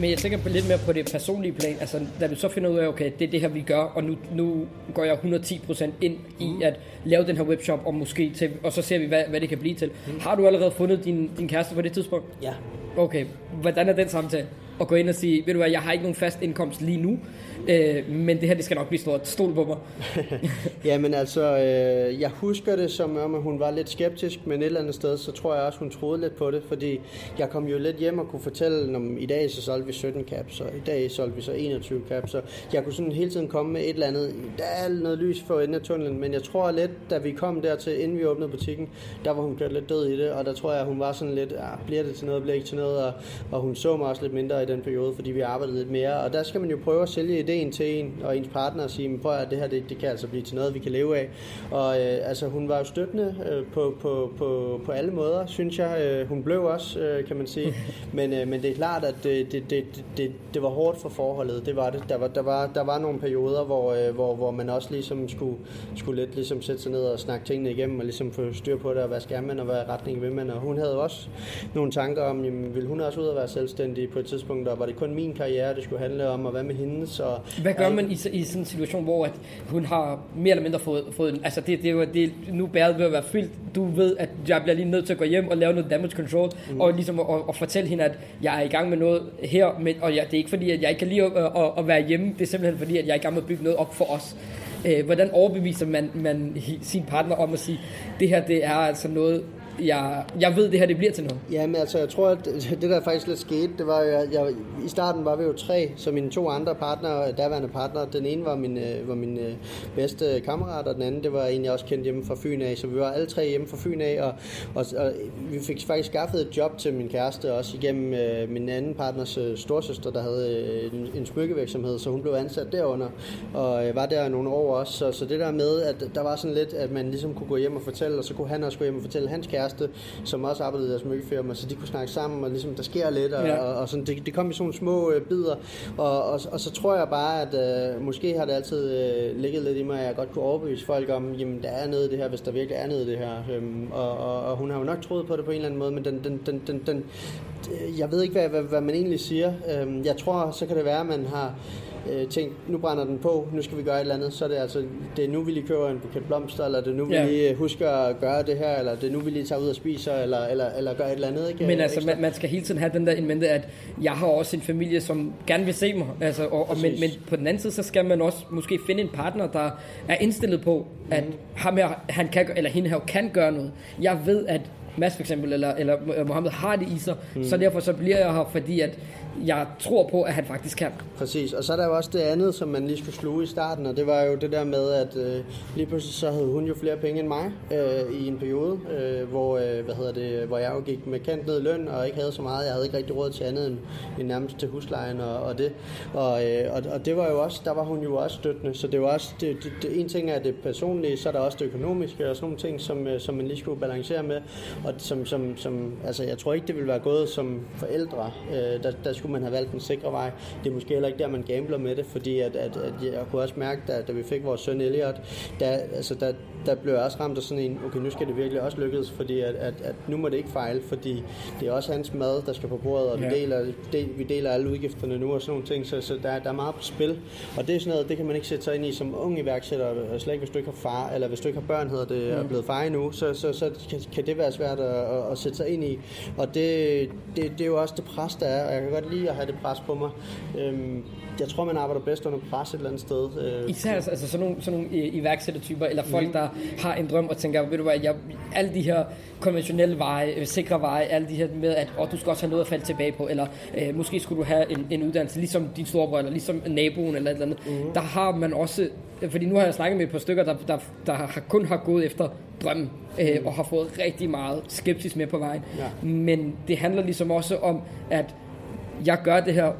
Men, jeg tænker på lidt mere på det personlige plan. Altså, da du så finder ud af, okay, det er det her, vi gør, og nu, nu går jeg 110% ind i Mhm. at lave den her webshop, og måske til, og så ser vi, hvad, hvad det kan blive til. Mhm. Har du allerede fundet din, din kæreste på det tidspunkt? Ja. Okay, hvordan er den samtale? At gå ind og sige, ved du hvad, jeg har ikke nogen fast indkomst lige nu, øh, men det her, det skal nok blive stort. Stol på mig. Jamen altså, øh, jeg husker det som om, at hun var lidt skeptisk, men et eller andet sted, så tror jeg også, hun troede lidt på det, fordi jeg kom jo lidt hjem og kunne fortælle, om i dag så solgte vi 17 caps, og i dag solgte vi så 21 caps, så jeg kunne sådan hele tiden komme med et eller andet, der er noget lys for enden af tunnelen, men jeg tror lidt, da vi kom dertil, inden vi åbnede butikken, der var hun kørt lidt død i det, og der tror jeg, hun var sådan lidt, ah, bliver det til noget, bliver ikke til noget, og, og hun så mig også lidt mindre i den periode, fordi vi arbejdede lidt mere, og der skal man jo prøve at sælge ideen til en og ens partner og sige, "Men prøv at det her, det, det kan altså blive til noget, vi kan leve af. Og øh, altså, hun var jo støttende øh, på, på, på, på alle måder, synes jeg. Øh, hun blev også, øh, kan man sige. Men, øh, men det er klart, at det, det, det, det, det var hårdt for forholdet. Det var det. Der var, der var, der var nogle perioder, hvor, øh, hvor, hvor man også ligesom skulle, skulle lidt ligesom sætte sig ned og snakke tingene igennem, og ligesom få styr på det, og hvad skal man, og hvad retning vil man. Og hun havde også nogle tanker om, jamen, ville hun også ud og være selvstændig på et tidspunkt, og var det kun min karriere, det skulle handle om, og hvad med hendes? Og, Hvad gør og- man i, i sådan en situation, hvor at hun har mere eller mindre fået, fået altså det, det, jo, det, nu bæret ved at være fyldt, du ved, at jeg bliver lige nødt til at gå hjem og lave noget damage control, mm. og ligesom at, at, fortælle hende, at jeg er i gang med noget her, men, og jeg, det er ikke fordi, at jeg ikke kan lide at, at, at være hjemme, det er simpelthen fordi, at jeg er i gang med at bygge noget op for os. Øh, hvordan overbeviser man, man sin partner om at sige, det her, det er altså noget, jeg, jeg ved, det her, det bliver til noget. Jamen altså, jeg tror, at det der faktisk lidt skete, det var jo, jeg, jeg, i starten var vi jo tre, så mine to andre partnere, daværende partnere, den ene var min, øh, var min øh, bedste kammerat, og den anden, det var en, jeg også kendte hjemme fra Fyn af, så vi var alle tre hjemme fra Fyn af, og, og, og vi fik faktisk skaffet et job til min kæreste, også igennem øh, min anden partners øh, storsøster, der havde øh, en, en smykkevirksomhed, så hun blev ansat derunder, og øh, var der i nogle år også, så, så det der med, at der var sådan lidt, at man ligesom kunne gå hjem og fortælle, og så kunne han også gå hjem og fortælle hans kæreste, som også arbejdede i deres smykkefirma, så de kunne snakke sammen, og ligesom der sker lidt, og, Ja. ja. og, og sådan, det, det kom i sådan nogle små øh, bidder, og, og, og så tror jeg bare, at øh, måske har det altid øh, ligget lidt i mig, at jeg godt kunne overbevise folk om, jamen der er noget i det her, hvis der virkelig er noget i det her, øhm, og, og, og hun har jo nok troet på det på en eller anden måde, men den, den, den, den, den jeg ved ikke, hvad, hvad, hvad man egentlig siger. Øhm, jeg tror, så kan det være, at man har øh, tænkt, nu brænder den på, nu skal vi gøre et eller andet, så er det altså, det er nu, vi lige køber en buket blomster, eller det er nu, vi Ja. lige husker at gøre det her, eller det er nu, vi lige tager ud og spiser, eller, eller, eller gør et eller andet, ikke? Men altså, Ekstra. man, man skal hele tiden have den der in mente, at jeg har også en familie, som gerne vil se mig. Altså, og, og, men, men på den anden side, så skal man også måske finde en partner, der er indstillet på, at Mhm. ham her, han kan, eller hende her kan gøre noget. Jeg ved, at Mads for eksempel, eller, eller Mohammed har det i sig, Mhm. så derfor så bliver jeg her, fordi at jeg tror på, at han faktisk kan. Præcis, og så er der jo også det andet, som man lige skulle sluge i starten, og det var jo det der med, at øh, lige pludselig så havde hun jo flere penge end mig øh, i en periode, øh, hvor, øh, hvad hedder det, hvor jeg jo gik med kant ned i løn og ikke havde så meget. Jeg havde ikke rigtig råd til andet end, end nærmest til huslejen og, og det. Og, øh, og, og det var jo også, der var hun jo også støttende, så det var også, det, det, det, en ting er det personlige, så er der også det økonomiske og sådan nogle ting, som, øh, som man lige skulle balancere med, og som, som, som, altså jeg tror ikke, det ville være gået som forældre, øh, der, der skulle man have valgt den sikre vej. Det er måske heller ikke der, man gambler med det, fordi at, at, at jeg kunne også mærke, da, da vi fik vores søn Elliot, der, altså der, der blev jeg også ramt af sådan en, okay, nu skal det virkelig også lykkes, fordi at, at, at nu må det ikke fejle, fordi det er også hans mad, der skal på bordet, og vi, Ja. deler, del, vi deler alle udgifterne nu og sådan nogle ting, så, så der, der er meget på spil. Og det er sådan noget, det kan man ikke sætte sig ind i som ung iværksætter, og slet ikke hvis du ikke har far, eller hvis du ikke har børn, hedder det, og er blevet far endnu, så, så, så kan, kan det være svært at, at, at sætte sig ind i. Og det, det, det er jo også det pres, der er, og jeg kan godt lide at have det pres på mig. Øhm, jeg tror, man arbejder bedst under pres et eller andet sted. Øh, Især altså, altså sådan nogle, sådan nogle øh, iværksættertyper, eller folk, der har en drøm og tænker, ved du hvad, jeg, alle de her konventionelle veje, øh, sikre veje, alle de her med, at oh, du skal også have noget at falde tilbage på, eller øh, måske skulle du have en, en uddannelse, ligesom din storebror, eller ligesom naboen, eller et eller andet. Mm-hmm. Der har man også, fordi nu har jeg snakket med et par stykker, der, der, der har kun har gået efter drømmen, øh, og har fået rigtig meget skepsis med på vejen. Ja. Men det handler ligesom også om, at jeg gør det her,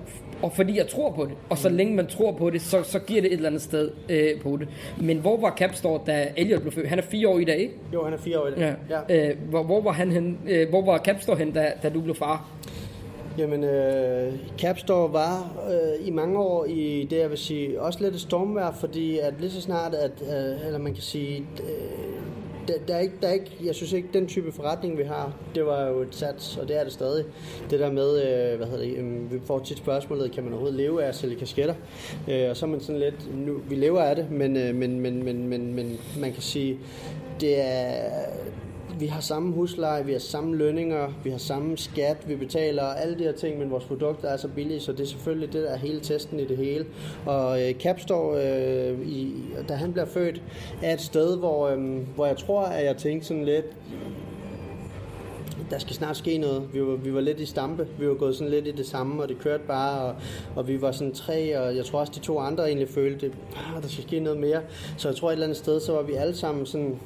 og fordi jeg tror på det. Og så længe man tror på det, så, så giver det et eller andet sted øh, på det. Men hvor var Capstore, da Elliot blev født? Han er fire år i dag, ikke? jo, han er fire år i dag. Ja. ja. Øh, hvor, hvor, var han hen, øh, hvor var Capstore hen, da, da du blev far? Jamen, øh, Capstore var øh, i mange år i det, jeg vil sige, også lidt et stormvær, fordi at lige så snart, at, øh, eller man kan sige, øh, der, der, er ikke, der er ikke, jeg synes ikke, den type forretning, vi har, det var jo et sats, og det er det stadig. Det der med, øh, hvad hedder det, øh, vi får tit spørgsmålet, kan man overhovedet leve af at sælge kasketter? Øh, og så er man sådan lidt, nu, vi lever af det, men, øh, men, men, men, men, men man kan sige, det er, vi har samme husleje, vi har samme lønninger, vi har samme skat, vi betaler alle de her ting, men vores produkter er så billige, så det er selvfølgelig det, der er hele testen i det hele. Og øh, Capstore, øh, i, da han bliver født, er et sted, hvor, øh, hvor jeg tror, at jeg tænkte sådan lidt, der skal snart ske noget. Vi var, vi var lidt i stampe. Vi var gået sådan lidt i det samme, og det kørte bare, og, og vi var sådan tre, og jeg tror også, de to andre egentlig følte, at ah, der skal ske noget mere. Så jeg tror et eller andet sted, så var vi alle sammen sådan,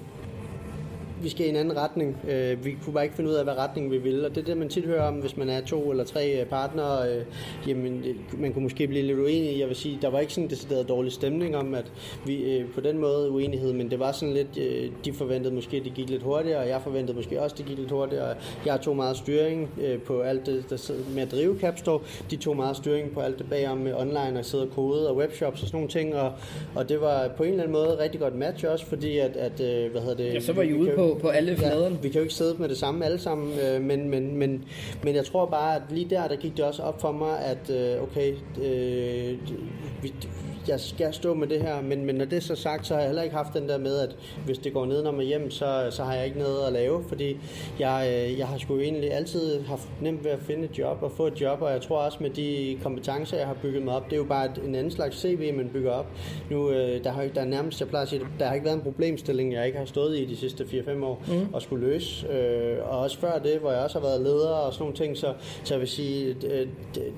vi skal i en anden retning. Øh, vi kunne bare ikke finde ud af, hvad retning vi ville. Og det er det, man tit hører om, hvis man er to eller tre øh, partnere. Øh, jamen, man kunne måske blive lidt uenig. Jeg vil sige, der var ikke sådan en decideret dårlig stemning om, at vi øh, på den måde uenighed, men det var sådan lidt, øh, de forventede måske, at det gik lidt hurtigere, og jeg forventede måske også, at det gik lidt hurtigere. Jeg tog meget styring øh, på alt det, der med at drive Capstore. De tog meget styring på alt det bagom med online og sidde og kode og webshops og sådan nogle ting. Og, og det var på en eller anden måde rigtig godt match også, fordi at, at øh, hvad hedder det... Ja, så var I ude på på, alle fladerne. Ja, vi kan jo ikke sidde med det samme alle sammen, øh, men, men, men, men jeg tror bare, at lige der, der gik det også op for mig, at øh, okay, øh, vi, jeg skal stå med det her, men, men når det er så sagt, så har jeg heller ikke haft den der med, at hvis det går ned, når man hjem, så, så har jeg ikke noget at lave, fordi jeg, øh, jeg har sgu egentlig altid haft nemt ved at finde et job og få et job, og jeg tror også med de kompetencer, jeg har bygget mig op, det er jo bare en anden slags CV, man bygger op. Nu, øh, der har der er nærmest, jeg plejer at sige, der har ikke været en problemstilling, jeg ikke har stået i de sidste 4-5 år mm. og skulle løse, øh, og også før det, hvor jeg også har været leder og sådan nogle ting, så, så jeg vil sige, det,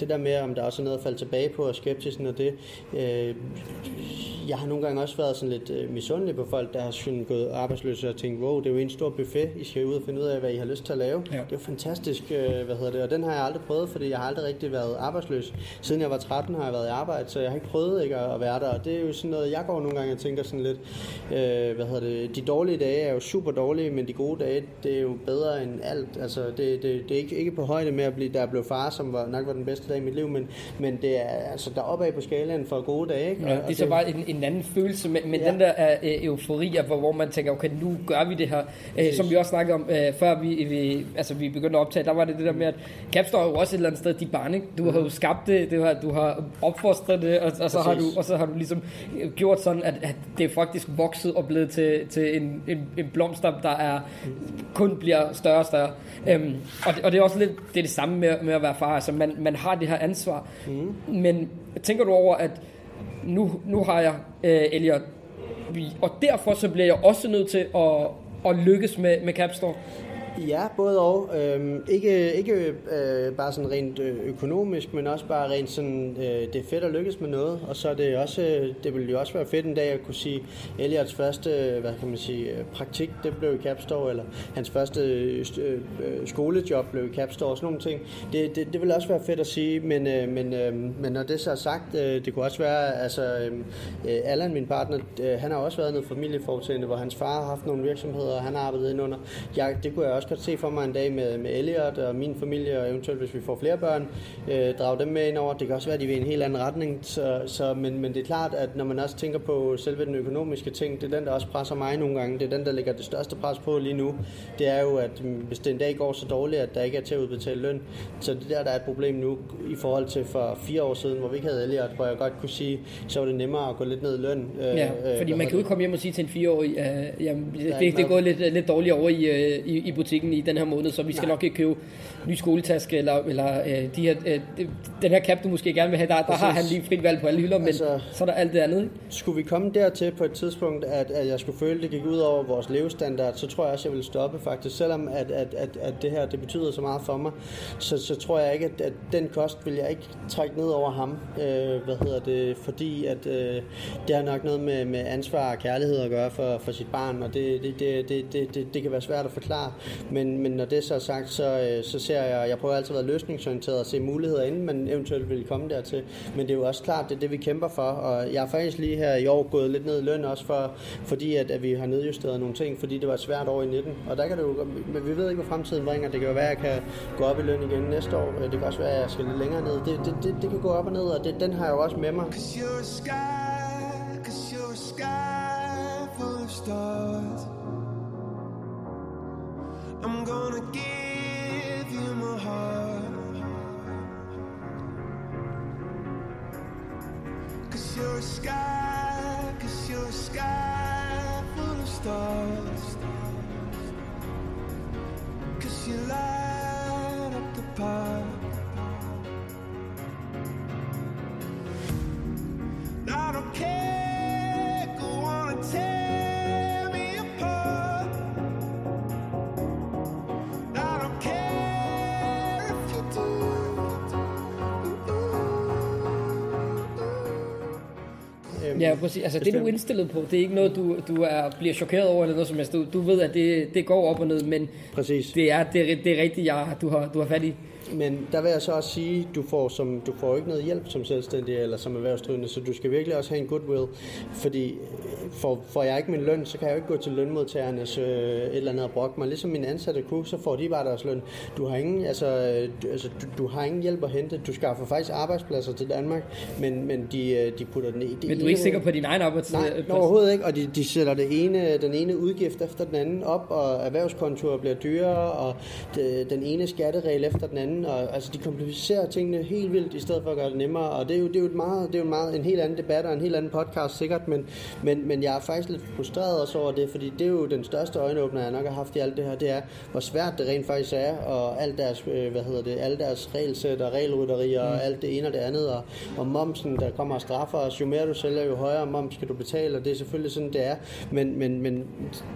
det der med, om der også er noget at falde tilbage på og skeptisk, når det, øh, jeg har nogle gange også været sådan lidt øh, misundelig på folk, der har sådan gået arbejdsløse og tænkt, wow, det er jo en stor buffet, I skal ud og finde ud af, hvad I har lyst til at lave. Ja. Det er jo fantastisk, øh, hvad hedder det, og den har jeg aldrig prøvet, fordi jeg har aldrig rigtig været arbejdsløs. Siden jeg var 13 har jeg været i arbejde, så jeg har ikke prøvet ikke at være der, og det er jo sådan noget, jeg går nogle gange og tænker sådan lidt, øh, hvad hedder det, de dårlige dage er jo super dårlige, men de gode dage, det er jo bedre end alt. Altså, det, det, det er ikke, ikke på højde med at blive, der blev far, som var, nok var den bedste dag i mit liv, men, men det er altså der opad på skalaen for gode dage, ikke? Ja, det er så bare en, en anden følelse, men, men ja. den der uh, eufori, hvor, hvor man tænker, okay, nu gør vi det her. Uh, som vi også snakkede om, uh, før vi, vi, altså, vi begyndte at optage, der var det det der med, at Capstore er jo også et eller andet sted dit barn, ikke? Du mm. har jo skabt det, du har, du har opfostret det, og, og, så har du, og så har du ligesom gjort sådan, at, at det faktisk vokset og blevet til, til en, en, en blomster, der er kun bliver større og større. Um, og, det, og det er også lidt det, er det samme med, med at være far. Altså, man, man har det her ansvar. Mm. Men tænker du over, at nu, nu har jeg øh, Elliot, og derfor så bliver jeg også nødt til at, at lykkes med, med Capstore. Ja, både og. Øhm, ikke ikke øh, bare sådan rent øh, økonomisk, men også bare rent sådan, øh, det er fedt at lykkes med noget. Og så er det også, øh, det ville jo også være fedt en dag at kunne sige, Eliots første, øh, hvad kan man sige, praktik, det blev i Capstore, eller hans første øh, øh, skolejob blev i Capstore, og sådan nogle ting. Det, det, det ville også være fedt at sige, men, øh, men, øh, men når det så er sagt, øh, det kunne også være, altså, øh, Allan, min partner, øh, han har også været noget familieforetagende, hvor hans far har haft nogle virksomheder, og han har arbejdet ind under. Jeg, det kunne jeg også også godt se for mig en dag med, med Elliot og min familie, og eventuelt hvis vi får flere børn, øh, drage dem med ind over. Det kan også være, at de vil i en helt anden retning. Så, så, men, men det er klart, at når man også tænker på selve den økonomiske ting, det er den, der også presser mig nogle gange. Det er den, der lægger det største pres på lige nu. Det er jo, at hvis det en dag går så dårligt, at der ikke er til at udbetale løn, så det der, der er et problem nu i forhold til for fire år siden, hvor vi ikke havde Elliot, hvor jeg godt kunne sige, så var det nemmere at gå lidt ned i løn. Øh, ja, fordi man kan jo ikke komme hjem og sige til en fireårig, uh, jamen, det, det, det går lidt, lidt dårligt over i, uh, i, i butikken butikken i den her måned, så vi skal Nej. nok ikke købe ny skoletaske, eller, eller øh, de her, øh, den her cap, du måske gerne vil have, der, der har han lige frit valg på alle hylder, men altså, så er der alt det andet. Ikke? Skulle vi komme dertil på et tidspunkt, at, at jeg skulle føle, at det gik ud over vores levestandard, så tror jeg også, at jeg ville stoppe faktisk. Selvom at, at, at, at det her det betyder så meget for mig, så, så tror jeg ikke, at, at den kost vil jeg ikke trække ned over ham. Øh, hvad hedder det? Fordi at øh, det har nok noget med, med ansvar og kærlighed at gøre for, for sit barn, og det, det, det, det, det, det, det kan være svært at forklare. Men, men når det så er sagt, så, øh, så ser jeg, jeg prøver altid at være løsningsorienteret og se muligheder, inden man eventuelt vil komme dertil. Men det er jo også klart, det er det, vi kæmper for. Og jeg har faktisk lige her i år gået lidt ned i løn også, for, fordi at, at vi har nedjusteret nogle ting, fordi det var et svært år i 19. Og der kan det jo, men vi ved ikke, hvad fremtiden bringer. Det kan jo være, at jeg kan gå op i løn igen næste år. Det kan også være, at jeg skal lidt længere ned. Det, det, det, det kan gå op og ned, og det, den har jeg jo også med mig. Cause you're a sky, cause you're a sky full of stars. I'm gonna give you my heart. Cause you're a sky, cause you're a sky full of stars. Ja, præcis. Altså det, du er indstillet på, det er ikke noget, du, du er, bliver chokeret over, eller noget som helst. Du, du ved, at det, det går op og ned, men Præcis. det er, det, det er rigtigt, jeg, du, har, du har fat i. Men der vil jeg så også sige, du får som du får ikke noget hjælp som selvstændig eller som erhvervsdrivende, så du skal virkelig også have en goodwill, fordi får, får jeg ikke min løn, så kan jeg jo ikke gå til lønmodtagernes øh, et eller andet og brokke mig. Ligesom mine ansatte kunne, så får de bare deres løn. Du har ingen, altså, du, altså, du, du har ingen hjælp at hente. Du skaffer faktisk arbejdspladser til Danmark, men, men de, øh, de putter den i. Det Men du er ikke sikker på din egen arbejds... Nej, øh, overhovedet ikke, og de, de sætter det ene, den ene udgift efter den anden op, og erhvervskontorer bliver dyrere, og det, den ene skatteregel efter den anden, og altså de komplicerer tingene helt vildt, i stedet for at gøre det nemmere, og det er jo, det er jo, et meget, det er jo en, meget, en helt anden debat og en helt anden podcast sikkert, men, men, men jeg er faktisk lidt frustreret også over det, fordi det er jo den største øjenåbner, jeg nok har haft i alt det her, det er, hvor svært det rent faktisk er, og alt deres, øh, hvad hedder det, alle deres regelsæt og regelrytterier, og alt det ene og det andet, og, og momsen, der kommer og straffer os, jo mere du sælger, jo højere moms skal du betale, og det er selvfølgelig sådan, det er. Men, men, men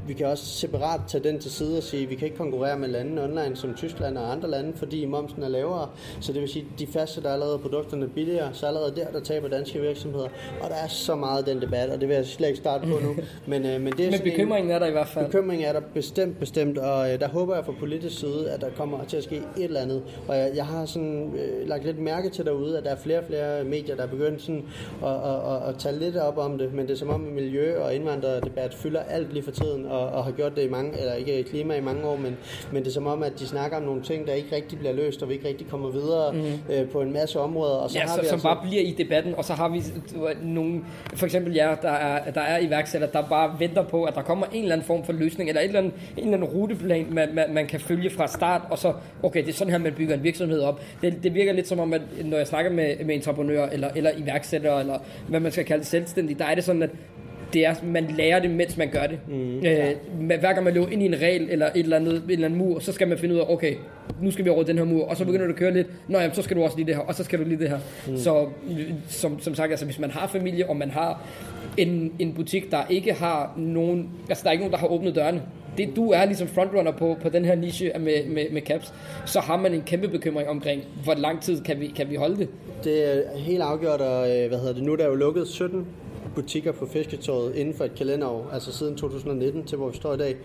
vi kan også separat tage den til side og sige, at vi kan ikke konkurrere med lande online som Tyskland og andre lande, fordi momsen er lavere. Så det vil sige, at de fastsætter allerede produkterne billigere, så allerede der, der taber danske virksomheder. Og der er så meget den debat, og det vil jeg slet ikke starte på nu. Men, øh, men det er Men sådan en- bekymringen er der i hvert fald. Bekymring er der bestemt, bestemt, og øh, der håber jeg fra politisk side, at der kommer til at ske et eller andet. Og jeg, jeg har sådan øh, lagt lidt mærke til derude, at der er flere og flere medier, der er begyndt sådan at, at, at, at tage lidt op om det, men det er som om miljø- og indvandrerdebat fylder alt lige for tiden, og, og har gjort det i mange, eller ikke klima i mange år, men, men det er som om, at de snakker om nogle ting, der ikke rigtig bliver løst, og vi ikke rigtig kommer videre mm. øh, på en masse områder. Og så Ja, har så, vi som altså, bare bliver i debatten, og så har vi nogle, for eksempel jer, der er, der er iværksætter, der bare venter på, at der kommer en eller anden form for løsning, eller et eller andet, en eller anden ruteplan, man, man, man kan følge fra start, og så, okay, det er sådan her, man bygger en virksomhed op. Det, det virker lidt som om, at når jeg snakker med, med entreprenører, eller, eller iværksættere, eller hvad man skal kalde det selvstændigt, der er det sådan, at det er, man lærer det, mens man gør det. Mm, øh, med, hver gang man løber ind i en regel, eller et eller andet, en eller anden mur, så skal man finde ud af, okay, nu skal vi over den her mur, og så begynder du at køre lidt, nå jamen, så skal du også lige det her, og så skal du lige det her. Mm. Så som, som sagt, altså hvis man har familie, og man har en, en butik, der ikke har nogen, altså der er ikke nogen, der har åbnet dørene, det du er ligesom frontrunner på, på den her niche med, med, med caps, så har man en kæmpe bekymring omkring, hvor lang tid kan vi, kan vi holde det? Det er helt afgjort, og øh, hvad hedder det, nu er der jo lukket 17 butikker på Fisketåret inden for et kalenderår, altså siden 2019 til hvor vi står i dag.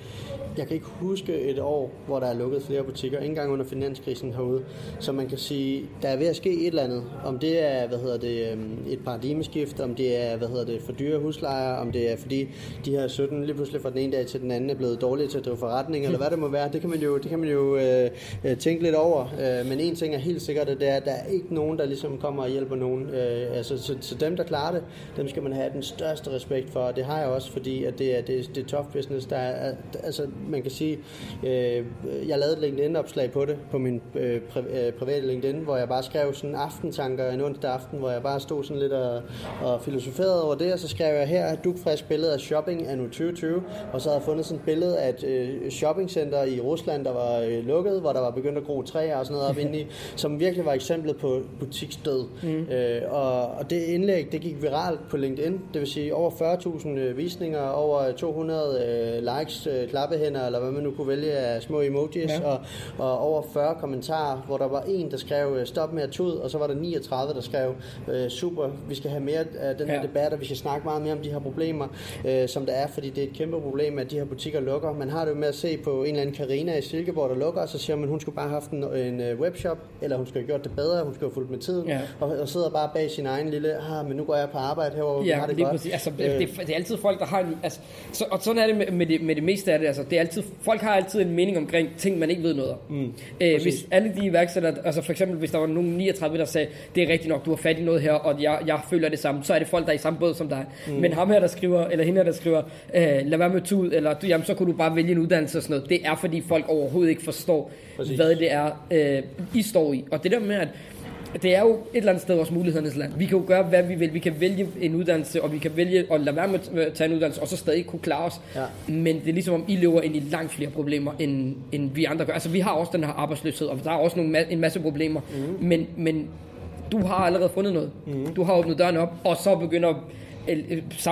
Jeg kan ikke huske et år, hvor der er lukket flere butikker, ikke engang under finanskrisen herude. Så man kan sige, der er ved at ske et eller andet. Om det er, hvad hedder det, øhm, et paradigmeskift, om det er, hvad hedder det, for dyre huslejer, om det er fordi de her 17 lige pludselig fra den ene dag til den anden er blevet dårlige til at drive forretning, eller hvad det må være. Det kan man jo, det kan man jo øh, øh, tænke lidt over. Øh, men en ting er helt sikkert, at det er, at der er ikke nogen, der ligesom kommer og hjælper nogen. Øh, altså, så, så dem, der klarer det, dem skal man have den største respekt for, og det har jeg også, fordi at det er, det, er- det er tough business. Der er, altså, man kan sige, øh, jeg lavede et LinkedIn-opslag på det, på min øh, pri, øh, private LinkedIn, hvor jeg bare skrev sådan aftentanker en onsdag aften, hvor jeg bare stod sådan lidt og, og filosoferede over det, og så skrev jeg her et dugfrisk billede af shopping anno 2020, og så havde jeg fundet sådan et billede af et øh, shoppingcenter i Rusland, der var øh, lukket, hvor der var begyndt at gro træer og sådan noget op indeni, som virkelig var eksemplet på butiksdød. Mm. Øh, og, og det indlæg, det gik viralt på LinkedIn, det vil sige over 40.000 øh, visninger, over 200 øh, likes, øh, klappehænder, eller hvad man nu kunne vælge af små emojis, Ja. og, og over 40 kommentarer, hvor der var en, der skrev, øh, stop med at tud, og så var der 39, der skrev, øh, super, vi skal have mere af den her Ja. debat, og vi skal snakke meget mere om de her problemer, øh, som der er, fordi det er et kæmpe problem, at de her butikker lukker. Man har det jo med at se på en eller anden Karina i Silkeborg, der lukker, og så siger man, hun skulle bare have haft en, en øh, webshop, eller hun skulle have gjort det bedre, hun skulle have fulgt med tiden, Ja. og, og sidder bare bag sin egen lille, ah, men nu går jeg på arbejde herovre, vi Ja, har det lige godt. præcis. Altså, Øh, det, det, er altid folk, der har en... Altså, så, og sådan er det med, med, det, med det meste af det. Altså, det er altid, folk har altid en mening omkring ting, man ikke ved noget om. Mm, øh, hvis alle de iværksættere, altså for eksempel hvis der var nogen 39, der sagde, det er rigtigt nok, du har fat i noget her, og jeg, jeg føler det samme, så er det folk, der er i samme båd som dig. Mm. Men ham her, der skriver, eller hende her, der skriver, øh, lad være med at tage ud, eller du, jamen, så kunne du bare vælge en uddannelse og sådan noget. Det er fordi folk overhovedet ikke forstår, Præcis. hvad det er, øh, I står i. Og det der med, at det er jo et eller andet sted vores mulighedernes land. Vi kan jo gøre, hvad vi vil. Vi kan vælge en uddannelse, og vi kan vælge at lade være med at tage en uddannelse, og så stadig kunne klare os. Ja. Men det er ligesom om, I lever ind i langt flere problemer, end, end vi andre gør. Altså, vi har også den her arbejdsløshed, og der er også nogle, en masse problemer. Mm. Men, men du har allerede fundet noget. Mm. Du har åbnet døren op, og så begynder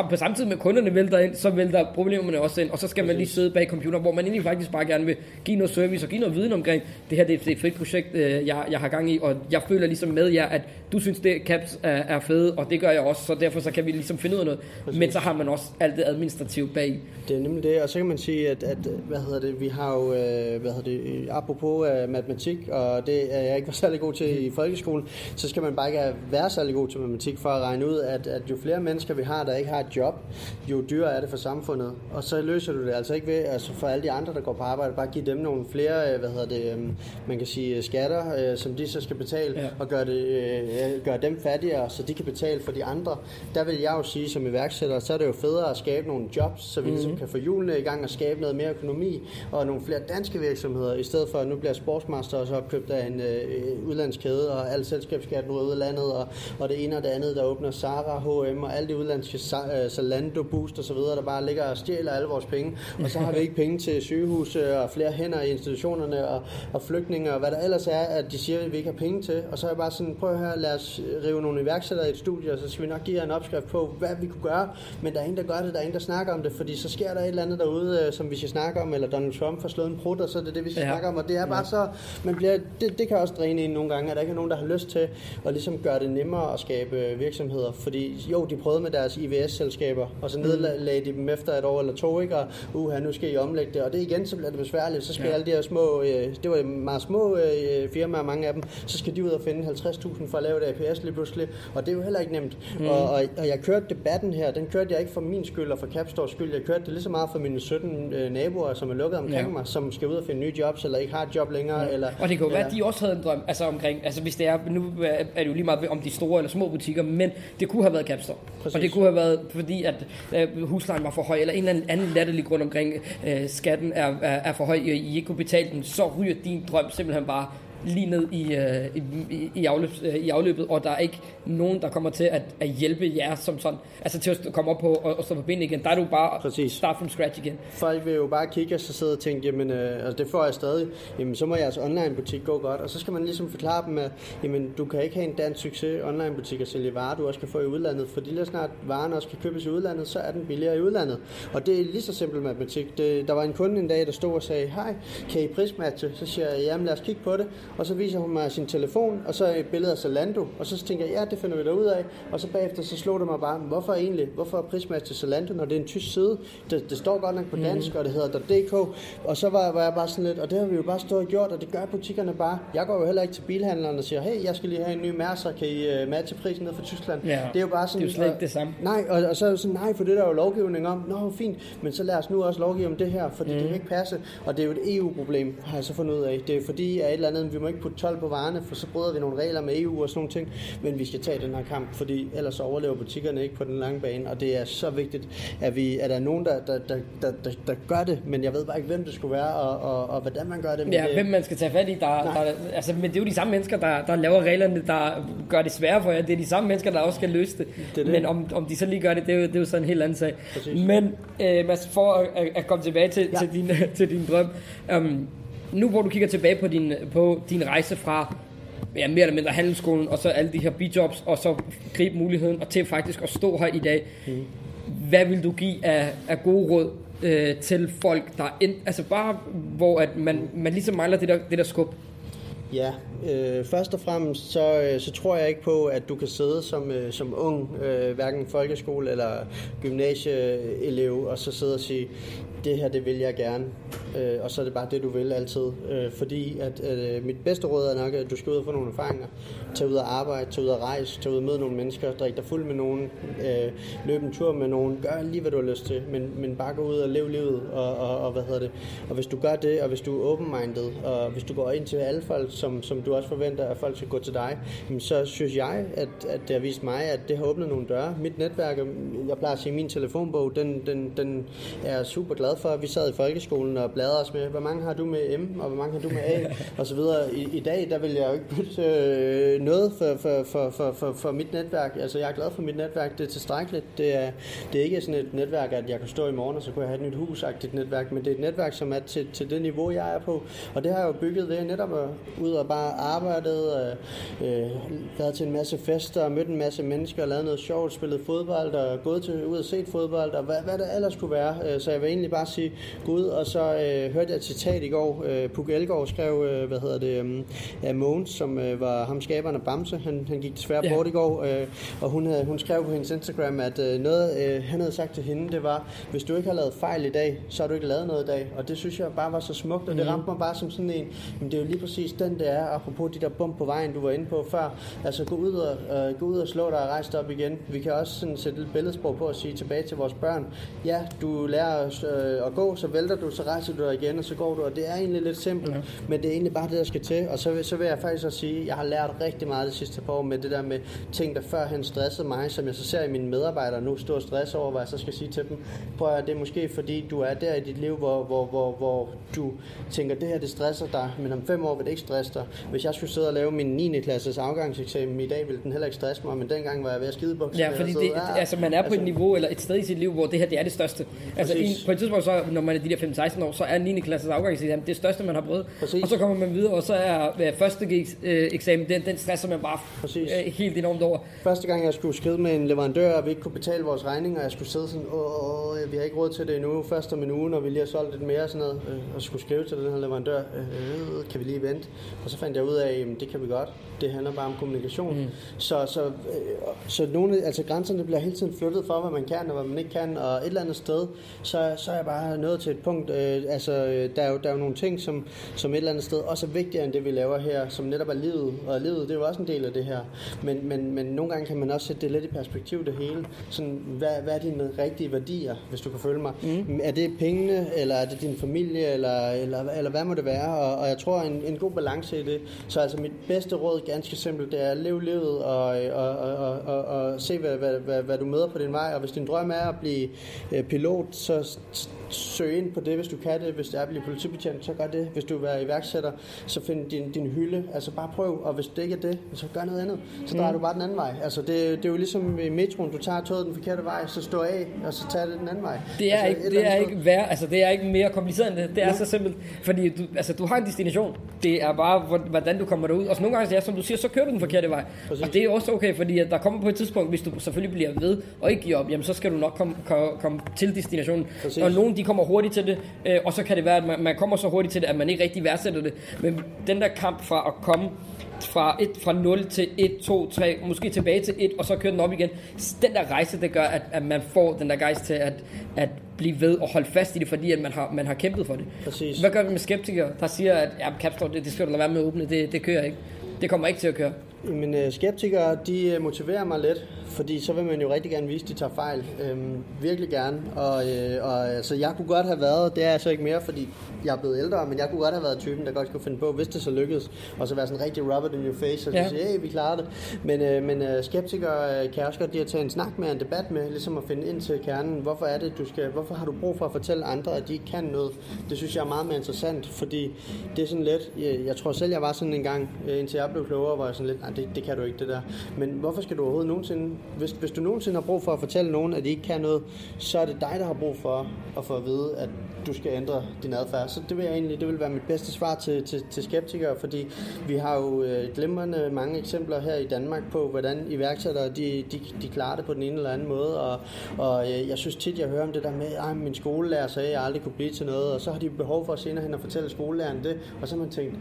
på samme tid med kunderne vælter ind, så vælter problemerne også ind, og så skal man lige sidde bag computer, hvor man egentlig faktisk bare gerne vil give noget service og give noget viden omkring, det her det er et- det er et fedt projekt, øh, jeg, jeg har gang i, og jeg føler ligesom med jer, at du synes, det caps er, er fede, og det gør jeg også, så derfor så kan vi ligesom finde ud af noget. Men så har man også alt det administrative bag. Det er nemlig det, og så kan man sige, at, at hvad hedder det, vi har jo, øh, hvad hedder det, øh, apropos uh, matematik, og det er jeg ikke var særlig god til i folkeskolen, så skal man bare ikke være særlig god til matematik for at regne ud, at, at jo flere mennesker vi har, der ikke har et job, jo dyrere er det for samfundet. Og så løser du det altså ikke ved, altså for alle de andre, der går på arbejde, bare give dem nogle flere, hvad hedder det, man kan sige skatter, som de så skal betale, ja. og gøre, det, øh, gøre dem fattigere, så de kan betale for de andre. Der vil jeg jo sige, som iværksætter, så er det jo federe at skabe nogle jobs, så vi mm-hmm. ligesom kan få hjulene i gang og skabe noget mere økonomi, og nogle flere danske virksomheder, i stedet for at nu bliver Sportsmaster også opkøbt af en øh, udlandskæde, og al selskabsskatten ud af udlandet, og, og det ene og det andet, der åbner Zara, H&M og alle de udlandske øh, Zalando, Boost videre, der bare ligger og stjæler alle vores penge, og så har vi ikke penge til sygehuse og flere hænder i institutionerne og, og flygtninge og hvad der ellers er, at de siger, at vi ikke har penge til, og så er jeg bare sådan, prøv at høre, lad os rive nogle iværksættere i et studie, og så skal vi nok give jer en opskrift på, hvad vi kunne gøre, men der er ingen, der gør det, der er ingen, der snakker om det, fordi så sker der et eller andet derude, øh, som vi skal snakke om, eller Donald Trump får slået en prut, og så er det det, vi skal Ja. snakke om, og det er bare så, man bliver, det, det kan også dræne en nogle gange, at der ikke er nogen, der har lyst til at ligesom gøre det nemmere at skabe øh, virksomheder, fordi jo, de prøvede med deres IVS-selskaber, og så nedlagde de dem efter et år eller to, ikke? og uha, nu skal I omlægge det, og det igen, så bliver det besværligt, så skal Ja. alle de her små, øh, det var meget små øh, firmaer, mange af dem, så skal de ud og finde 50.000 for at lave et APS lige pludselig, og det er jo heller ikke nemt. Mm. Og, og, og, jeg kørte debatten her, den kørte jeg ikke for min skyld og for Capstores skyld, jeg kørte det lige så meget for mine 17 øh, naboer, som er lukket omkring Ja. mig, som skal ud og finde nye jobs, eller ikke har et job længere, ja. eller... Og det kan jo være, at de også havde en drøm altså omkring, altså hvis det er, nu er det jo lige meget om de store eller små butikker, men det kunne have været Capstore. Præcis. Og det kunne have været, fordi at øh, huslejen var for høj, eller en eller anden anden latterlig grund omkring, øh, skatten er, er, er for høj, og I ikke kunne betale den, så ryger din drøm simpelthen bare lige ned i, øh, i, i, afløb, øh, i afløbet, og der er ikke nogen, der kommer til at, at hjælpe jer som sådan, altså til at komme op på og, og stå på benene igen. Der er du bare Præcis. start from scratch igen. Folk vil jo bare kigge og så sidde og tænke, jamen øh, altså det får jeg stadig, jamen så må jeres online butik gå godt, og så skal man ligesom forklare dem, at jamen, du kan ikke have en dansk succes online butik og sælge varer, du også kan få i udlandet, fordi lige snart varen også kan købes i udlandet, så er den billigere i udlandet. Og det er lige så simpel matematik. Det, der var en kunde en dag, der stod og sagde, hej, kan I prismatche? Så siger jeg, jamen lad os kigge på det, og så viser hun mig sin telefon, og så et billede af Zalando, og så tænker jeg, ja, det finder vi da ud af, og så bagefter så slog det mig bare, hvorfor egentlig, hvorfor prismatche Zalando, når det er en tysk side? Det, det står godt nok på dansk, og det hedder .dk, og så var, var jeg bare sådan lidt, og det har vi jo bare stået og gjort, og det gør butikkerne bare. Jeg går jo heller ikke til bilhandleren og siger, hey, jeg skal lige have en ny Mercer, kan I uh, matche prisen ned fra Tyskland? Ja, det er jo bare sådan, det er jo slet ikke det samme. Nej, og, og så er det sådan, nej, for det er der jo lovgivning om. Nå, fint, men så lad os nu også lovgive om det her, fordi mm. det kan ikke passe. Og det er jo et EU-problem, har jeg så fundet ud af. Det er fordi, at et eller andet, vi må ikke putte 12 på varerne, for så bryder vi nogle regler med EU og sådan nogle ting. Men vi skal tage den her kamp, fordi ellers overlever butikkerne ikke på den lange bane. Og det er så vigtigt, at, vi, at der er nogen, der, der, der, der, der, der gør det, men jeg ved bare ikke, hvem det skulle være, og, og, og hvordan man gør det. Men Ja, det, hvem man skal tage fat i. Der, der, altså, men det er jo de samme mennesker, der, der laver reglerne, der gør det sværere for jer. Det er de samme mennesker, der også skal løse det. Det er det. Men om, om de så lige gør det, det er jo, det er jo sådan en helt anden sag. Præcis. Men øh, Mads, for at, at- komme tilbage til, ja. Til, din, til din drøm. Um, nu hvor du kigger tilbage på din, på din rejse fra ja, mere eller mindre handelsskolen, og så alle de her bijobs, og så gribe muligheden, og til faktisk at stå her i dag. Mm. Hvad vil du give af, af gode råd øh, til folk, der ind, altså bare hvor at man, man ligesom mangler det der, det der skub? Ja, øh, først og fremmest så, øh, så tror jeg ikke på, at du kan sidde som, øh, som ung, øh, hverken folkeskole eller gymnasieelev, og så sidde og sige, det her det vil jeg gerne, øh, og så er det bare det, du vil altid. Øh, fordi at øh, mit bedste råd er nok, at du skal ud og få nogle erfaringer. Tag ud og arbejde, tag ud og rejse, tag ud og møde nogle mennesker, drik dig fuld med nogen, øh, løb en tur med nogen, gør lige hvad du har lyst til, men, men bare gå ud og lev livet, og, og, og hvad hedder det. Og hvis du gør det, og hvis du er open-minded, og hvis du går ind til alle folk, som, som du også forventer, at folk skal gå til dig, så synes jeg, at, at det har vist mig, at det har åbnet nogle døre. Mit netværk, jeg plejer at sige, min telefonbog, den, den, den er jeg super glad for. Vi sad i folkeskolen og bladrede os med, hvor mange har du med M, og hvor mange har du med A, og så videre. I, i dag, der vil jeg jo ikke bytte øh, noget for, for, for, for, for, for mit netværk. Altså, jeg er glad for mit netværk, det er tilstrækkeligt. Det er, det er ikke sådan et netværk, at jeg kan stå i morgen, og så kunne jeg have et nyt hus netværk, men det er et netværk, som er til, til det niveau, jeg er på. Og det har jeg jo bygget ved netop at ud og bare arbejdet, øh, øh, været til en masse fester, mødt en masse mennesker, lavet noget sjovt, spillet fodbold og gået til, ud og set fodbold, og hvad, hvad det ellers kunne være. Øh, så jeg vil egentlig bare sige Gud, og så øh, hørte jeg et citat i går. Øh, Puk Elgård skrev, øh, hvad hedder det, øh, af Mogens, som øh, var ham skaberen af Bamse. Han, han gik desværre Ja. bort i går, øh, og hun, havde, hun skrev på hendes Instagram, at øh, noget, øh, han havde sagt til hende, det var, hvis du ikke har lavet fejl i dag, så har du ikke lavet noget i dag. Og det synes jeg bare var så smukt, og det ramte mig bare som sådan en, men det er jo lige præcis den, det er, apropos de der bump på vejen, du var inde på før. Altså gå ud og, øh, gå ud og slå dig og rejse dig op igen. Vi kan også sådan sætte et billedsprog på og sige tilbage til vores børn, ja, du lærer øh, at gå, så vælter du, så rejser du dig igen, og så går du, og det er egentlig lidt simpelt, ja. men det er egentlig bare det, der skal til. Og så, vil- så vil jeg faktisk også sige, jeg har lært rigtig meget det sidste par år med det der med ting, der førhen stressede mig, som jeg så ser i mine medarbejdere nu stå og stress over, hvad jeg så skal sige til dem. Prøv at høre, det er måske fordi, du er der i dit liv, hvor, hvor, hvor, hvor du tænker, det her det stresser dig, men om fem år vil det ikke stresse dig. Hvis jeg skulle sidde og lave min 9. klasses afgangseksamen i dag, ville den heller ikke stresse mig, men dengang var jeg ved at skide Ja, fordi det, altså, man er på et niveau eller et sted i sit liv, hvor det her det er det største. Altså, i, på et tidspunkt, så, når man er de der 15-16 år, så er 9. klasses afgangseksamen det største, man har prøvet. Præcis. Og så kommer man videre, og så er første øh, eksamen, den, den stresser man bare Præcis. helt enormt over. Første gang, jeg skulle skrive med en leverandør, og vi ikke kunne betale vores regninger, og jeg skulle sidde sådan, åh, vi har ikke råd til det endnu, først om en uge, når vi lige har solgt lidt mere og sådan noget, øh, og skulle skrive til den her leverandør, øh, kan vi lige vente? Og så fandt jeg ud af, at det kan vi godt. Det handler bare om kommunikation. Mm. Så, så, øh, så nogle, altså grænserne bliver hele tiden flyttet for, hvad man kan og hvad man ikke kan, og et eller andet sted, så, så er jeg bare nået til et punkt, øh, altså øh, der er, jo, der er jo nogle ting, som, som et eller andet sted også er vigtigere end det, vi laver her, som netop er livet, og livet, det er jo også en del af det her. Men, men, men nogle gange kan man også sætte det lidt i perspektiv, det hele. Sådan, hvad, hvad er dine rigtige værdier, hvis du kan følge mig? Mm. Er det pengene, eller er det din familie, eller, eller, eller hvad må det være? Og, og jeg tror, en, en god balance i det. Så altså mit bedste råd, ganske simpelt, det er at leve livet, og, og, og, og, og, og se, hvad, hvad, hvad, hvad du møder på din vej. Og hvis din drøm er at blive øh, pilot, så søg ind på det, hvis du kan det. Hvis det er at blive politibetjent, så gør det. Hvis du vil være iværksætter, så find din, din hylde. Altså bare prøv, og hvis det ikke er det, så gør noget andet. Så drejer du bare den anden vej. Altså det, det er jo ligesom i metroen, du tager toget den forkerte vej, så stå af, og så tager det den anden vej. Det er, altså, ikke, et det er ikke værre, altså det er ikke mere kompliceret end det. Det er Ja. så simpelt, fordi du, altså, du har en destination. Det er bare, hvor- hvordan du kommer derud. Og nogle gange, ja, som du siger, så kører du den forkerte vej. Præcis. Og det er også okay, fordi at der kommer på et tidspunkt, hvis du selvfølgelig bliver ved og ikke giver op, jamen så skal du nok komme, komme, komme til destinationen. Præcis. Og nogen, de kommer hurtigt til det, øh, og så kan det være, at man, man kommer så hurtigt til det, at man ikke rigtig værdsætter det. Men den der kamp fra at komme fra, et, fra 0 til 1, 2, 3, måske tilbage til 1, og så køre den op igen. Den der rejse, det gør, at, at man får den der gejst til at, at blive ved og holde fast i det, fordi at man har, man har kæmpet for det. Præcis. Hvad gør vi med skeptikere, der siger, at ja, Capstone, det, det skal du lade være med at åbne, det, det kører ikke. Det kommer ikke til at køre. Men øh, skeptikere, de øh, motiverer mig lidt, fordi så vil man jo rigtig gerne vise, at de tager fejl. Øhm, virkelig gerne. Og, øh, og altså, jeg kunne godt have været, det er jeg så ikke mere, fordi jeg er blevet ældre, men jeg kunne godt have været typen, der godt kunne finde på, hvis det så lykkedes, og så være sådan rigtig rub it in your face, og Ja. sige, hey, vi klarer det. Men, øh, men øh, skeptikere øh, kan også godt lide at tage en snak med, en debat med, ligesom at finde ind til kernen. Hvorfor er det, du skal, hvorfor har du brug for at fortælle andre, at de ikke kan noget? Det synes jeg er meget mere interessant, fordi det er sådan lidt, jeg, jeg tror selv, jeg var sådan en gang, øh, indtil jeg blev klogere, hvor jeg sådan lidt, det, det kan du ikke, det der. Men hvorfor skal du overhovedet nogensinde, hvis, hvis du nogensinde har brug for at fortælle nogen, at de ikke kan noget, så er det dig, der har brug for at få at vide, at du skal ændre din adfærd. Så det vil jeg egentlig, det vil være mit bedste svar til, til, til skeptikere, fordi vi har jo øh, glimrende mange eksempler her i Danmark på, hvordan iværksættere, de, de, de klarer det på den ene eller anden måde, og, og øh, jeg synes tit, jeg hører om det der med, at min skolelærer sagde, at jeg aldrig kunne blive til noget, og så har de behov for at senere hen at fortælle skolelæreren det, og så har man tænkt,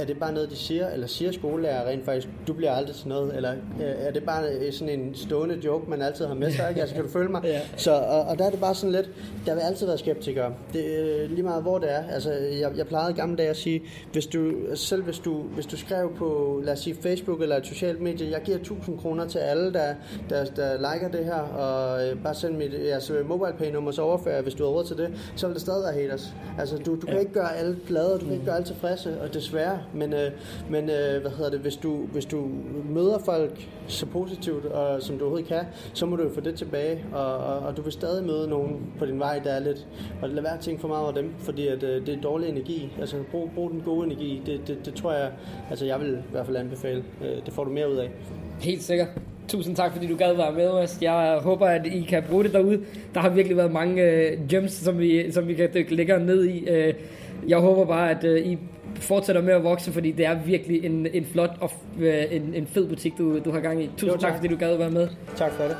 er det bare noget, de siger, eller siger skolelærer rent faktisk, du bliver aldrig til noget, eller øh, er det bare øh, sådan en stående joke, man altid har med sig, ikke? Altså, kan du følge mig? Ja. Så, og, og der er det bare sådan lidt, der vil altid være skeptikere. Det, øh, lige meget hvor det er. Altså, jeg, jeg plejede i gamle dage at sige, hvis du, selv hvis du, hvis du skrev på, lad os sige Facebook eller et socialt medie, jeg giver 1000 kroner til alle, der, der, der liker det her, og øh, bare send mit altså, mobile pay nummer, så overfører jeg, hvis du har råd til det, så vil det stadig være haters. Altså, du, du kan ikke gøre alle glade, du kan ikke gøre alle tilfredse, og desværre, men, øh, men øh, hvad hedder det, hvis du, hvis du møder folk så positivt, og som du overhovedet kan, så må du jo få det tilbage, og, og, og du vil stadig møde nogen på din vej, der er lidt, og lad være at tænke for meget over dem, fordi at, øh, det er dårlig energi. Altså, brug, brug den gode energi. Det, det, det tror jeg, altså jeg vil i hvert fald anbefale. Øh, det får du mere ud af. Helt sikkert. Tusind tak, fordi du gad være med os. Jeg håber, at I kan bruge det derude. Der har virkelig været mange øh, gems, som vi, som vi kan dykke længere ned i. Øh, jeg håber bare, at øh, I fortsætter med at vokse, fordi det er virkelig en, en flot og øh, en, en fed butik, du, du har gang i. Tusind Jo, tak. tak. fordi du gad være med. Tak for det.